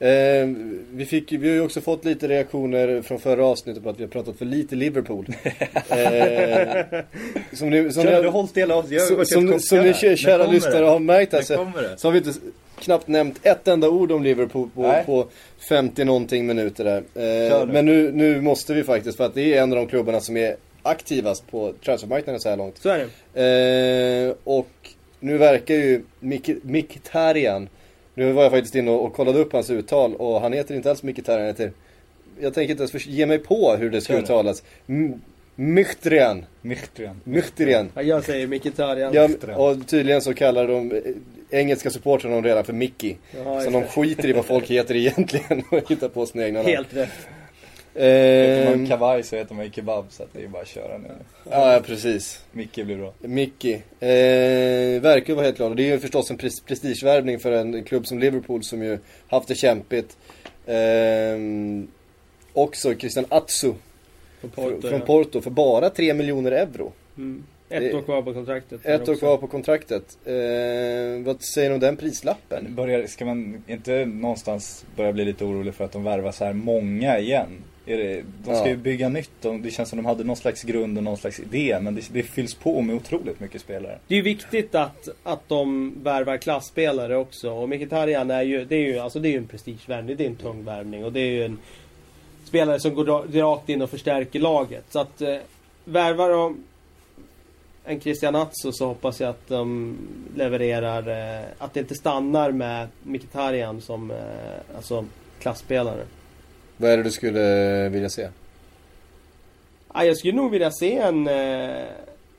Eh, vi, fick, vi har ju också fått lite reaktioner från förra avsnittet på att vi har pratat för lite Liverpool. eh, som ni, som Kör, ni, du har hållit hela som, som, ni kära lyssnare har märkt här så, det? så har vi inte knappt nämnt ett enda ord om Liverpool på, Nej. på 50 någonting minuter där. Eh, men nu, nu måste vi faktiskt för att det är en av de klubbarna som är aktivast på transfermarknaden så här långt. Så är det. Eh, och nu verkar ju Mik- Mkhitaryan, nu var jag faktiskt inne och, och kollade upp hans uttal och han heter inte alls Mkhitaryan, han heter, jag tänker inte ens ge mig på hur det ska uttalas. M- Mkhitaryan, Mkhitaryan. Mkhitaryan. Ja, jag säger Mkhitaryan. Ja, och tydligen så kallar de eh, engelska supportrarna honom redan för Mickey. Ja, så de skiter i vad folk heter egentligen och hittar på sina egna namn. Helt rätt. Heter man kavaj så heter man ju kebab så att det är bara att köra nu. ja, ja, precis. Micke blir bra. Mickey. Eh, verkar vara helt klar. Det är ju förstås en pres- prestigevärvning för en klubb som Liverpool som ju haft det kämpigt. Eh, också Christian Atsu Porto, från. Porto för bara 3 miljoner euro. Mm. Ett år kvar på kontraktet. Ett år kvar på kontraktet. Eh, vad säger du om den prislappen? Börjar, ska man inte någonstans börja bli lite orolig för att de värvar så här många igen? Är det, de ska Ja. ju bygga nytt, de, det känns som de hade någon slags grund och någon slags idé men det, det fylls på med otroligt mycket spelare. Det är ju viktigt att, att de värvar klassspelare också. Och Mkhitaryan är ju, det är ju, alltså det är ju en prestigevärvning. Det är en tung värvning. Och det är ju en spelare som går ra- rakt in och förstärker laget. Så att eh, värvar de en Christian Atso så hoppas jag att de levererar, eh, att det inte stannar med Mkhitaryan som eh, alltså klassspelare. Vad är det du skulle vilja se? Ja, jag skulle nog vilja se en, eh,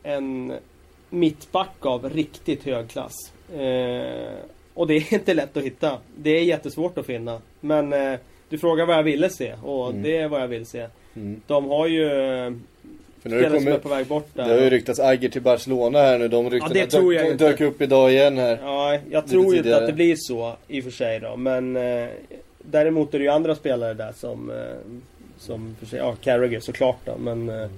en mittback av riktigt hög klass. Eh, och det är inte lätt att hitta. Det är jättesvårt att finna. Men eh, du frågar vad jag ville se och Mm. det är vad jag vill se. Mm. De har ju För nu har det, spelare som är kommit, på väg bort det har ju där. ryktats Agger till Barcelona här nu. De ryktena det tror jag dök, upp idag igen här. Ja, jag tror ju inte att det blir så i och för sig då. Men eh, däremot är det ju andra spelare där som, eh, som för sig, ja Carragher såklart då. Men eh,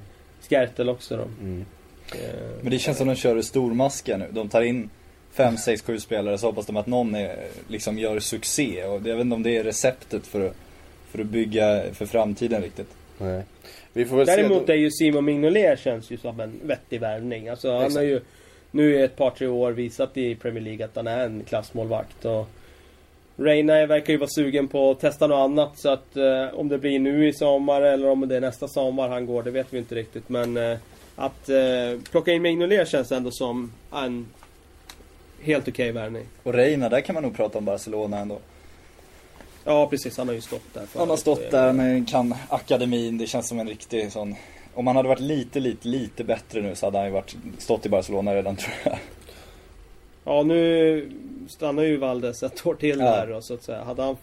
Skertel också då. Mm. Eh, Men det känns som de kör i stormaska nu. De tar in fem, sex, sju spelare så hoppas de att någon är, liksom gör succé. Och jag vet inte om det är receptet för att, för att bygga för framtiden riktigt. Nej. Vi får väl Däremot se. är ju Simon Mignolet känns ju som en vettig värvning. Alltså han Exakt. har ju nu i ett par tre år visat i Premier League att han är en klassmålvakt. Och Reina verkar ju vara sugen på att testa något annat. Så att eh, om det blir nu i sommar eller om det är nästa sommar han går, det vet vi inte riktigt. Men eh, att eh, plocka in Mignolet känns ändå som en helt okej värvning. Och Reina, där kan man nog prata om Barcelona ändå. Ja precis, han har ju stått där. Han har stått där med kan akademin, det känns som en riktig sån Om han hade varit lite, lite, lite bättre nu så hade han ju varit, stått i Barcelona redan tror jag. Ja nu stannar ju Valdes ett år till Ja. där och så att säga. Hade han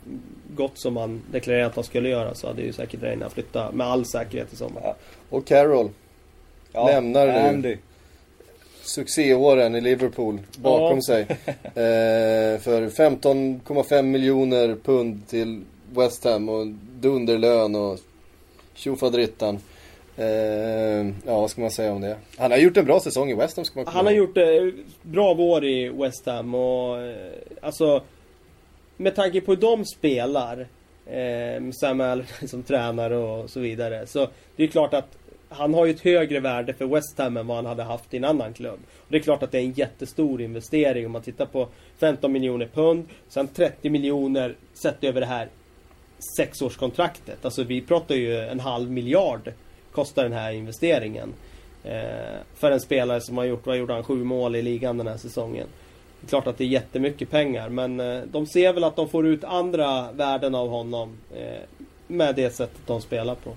gått som han deklarerat att han skulle göra så hade ju säkert Reina flyttat med all säkerhet i sommar. Ja. Och Carroll. Lämnar nu. Andy. Succéåren i Liverpool bakom Ja. sig. Eh, för 15,5 miljoner pund till West Ham och dunderlön och tjofaderittan. Eh, ja, vad ska man säga om det? Han har gjort en bra säsong i West Ham ska man Han har gjort eh, bra vår i West Ham och eh, alltså med tanke på hur de spelar eh, Allardyce som tränare och så vidare. Så det är klart att han har ju ett högre värde för West Ham än vad han hade haft i en annan klubb. Och det är klart att det är en jättestor investering om man tittar på 15 miljoner pund, sen 30 miljoner sett över det här sexårskontraktet. Alltså vi pratar ju en halv miljard kostar den här investeringen. Eh, för en spelare som har gjort, vad gjorde han, sju mål i ligan den här säsongen. Det är klart att det är jättemycket pengar men eh, de ser väl att de får ut andra värden av honom. Eh, med det sättet de spelar på.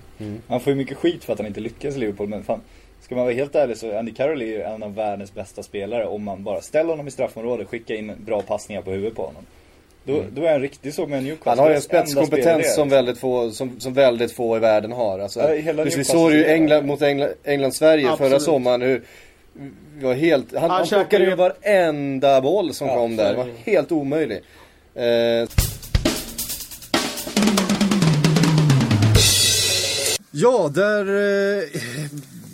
Han får ju mycket skit för att han inte lyckas i Liverpool men fan Ska man vara helt ärlig så Andy Carroll är ju en av världens bästa spelare om man bara ställer honom i straffområdet, skickar in bra passningar på huvudet på honom. Då, då är han riktigt så med Newcastle. Han har ju en spetskompetens som väldigt få, som, som väldigt få i världen har. Alltså, Ja, vi såg ju. England, mot England, England-Sverige förra sommaren hur vi var helt, han, Han han plockade ju- varenda boll som Ja, kom där. Det var helt omöjlig. Eh, Ja, där... Eh,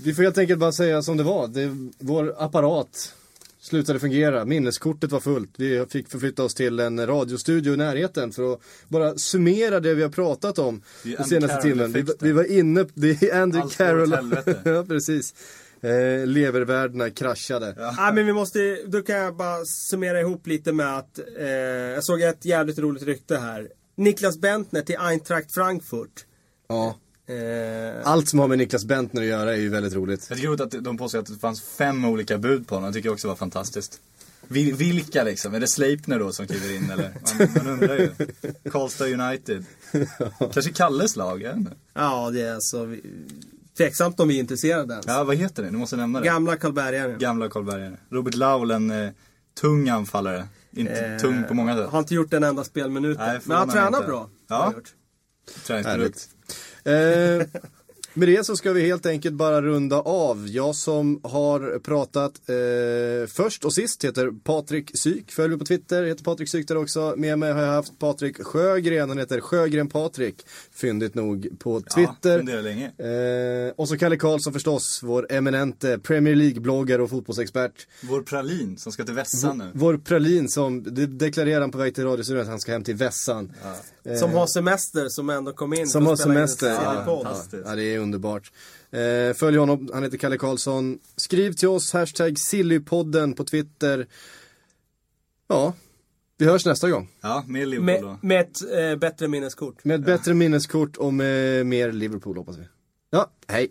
vi får helt enkelt bara säga som det var. Det, vår apparat slutade fungera. Minneskortet var fullt. Vi fick förflytta oss till en radiostudio i närheten för att bara summera det vi har pratat om den senaste timmen. Vi, vi var inne, det är Andy Allt Carroll. ja, precis. Eh, levervärdena kraschade. Ja men vi måste, då kan jag bara summera ihop lite med att eh, Jag såg ett jävligt roligt rykte här. Niklas Bentner till Eintracht Frankfurt. Ja. Eh, Allt som har med Niklas Bentner att göra är ju väldigt roligt. Jag tycker att de påstår att det fanns fem olika bud på honom. Det tycker jag också var fantastiskt. Vil- Vilka liksom? Är det Sleipner då som kliver in eller? Man, man undrar ju. Karlstad United. Kanske Kalles lag, inte. ja det är alltså vi, Tveksamt om vi är intresserade ens. Ja, vad heter det? Du måste nämna det. Gamla Karlbergaren. Gamla Karlbergare. Robert Laul, en eh, tung anfallare. Inte Eh, tung på många sätt. Har inte gjort en enda spelminut. Nej, men han tränar inte. bra. Ja. har han gjort. Träningsprodukt. Eh, Med det så ska vi helt enkelt bara runda av. Jag som har pratat eh, först och sist heter Patrik Syk. Följ mig på Twitter, heter Patrik Syk där också. Med mig har jag haft Patrik Sjögren, han heter Sjögren Patrik. Fyndigt nog på Ja, Twitter. funderar länge. eh, och så Kalle Karlsson förstås, vår eminente Premier League-bloggare och fotbollsexpert. Vår pralin som ska till Vässan nu. Vår pralin som, det deklarerar han på väg till radiostudion att han ska hem till Vässan. Eh, Som har semester, som ändå kom in Som har semester. Ja, ja, Fantastiskt. ja, det är underbart. Eh, följ honom, han heter Kalle Karlsson. Skriv till oss, hashtag Sillypodden på Twitter. Ja, vi hörs nästa gång. Ja, med Liverpool då. Med, med ett eh, bättre minneskort. Med ett bättre minneskort och med mer Liverpool hoppas vi. Ja, hej.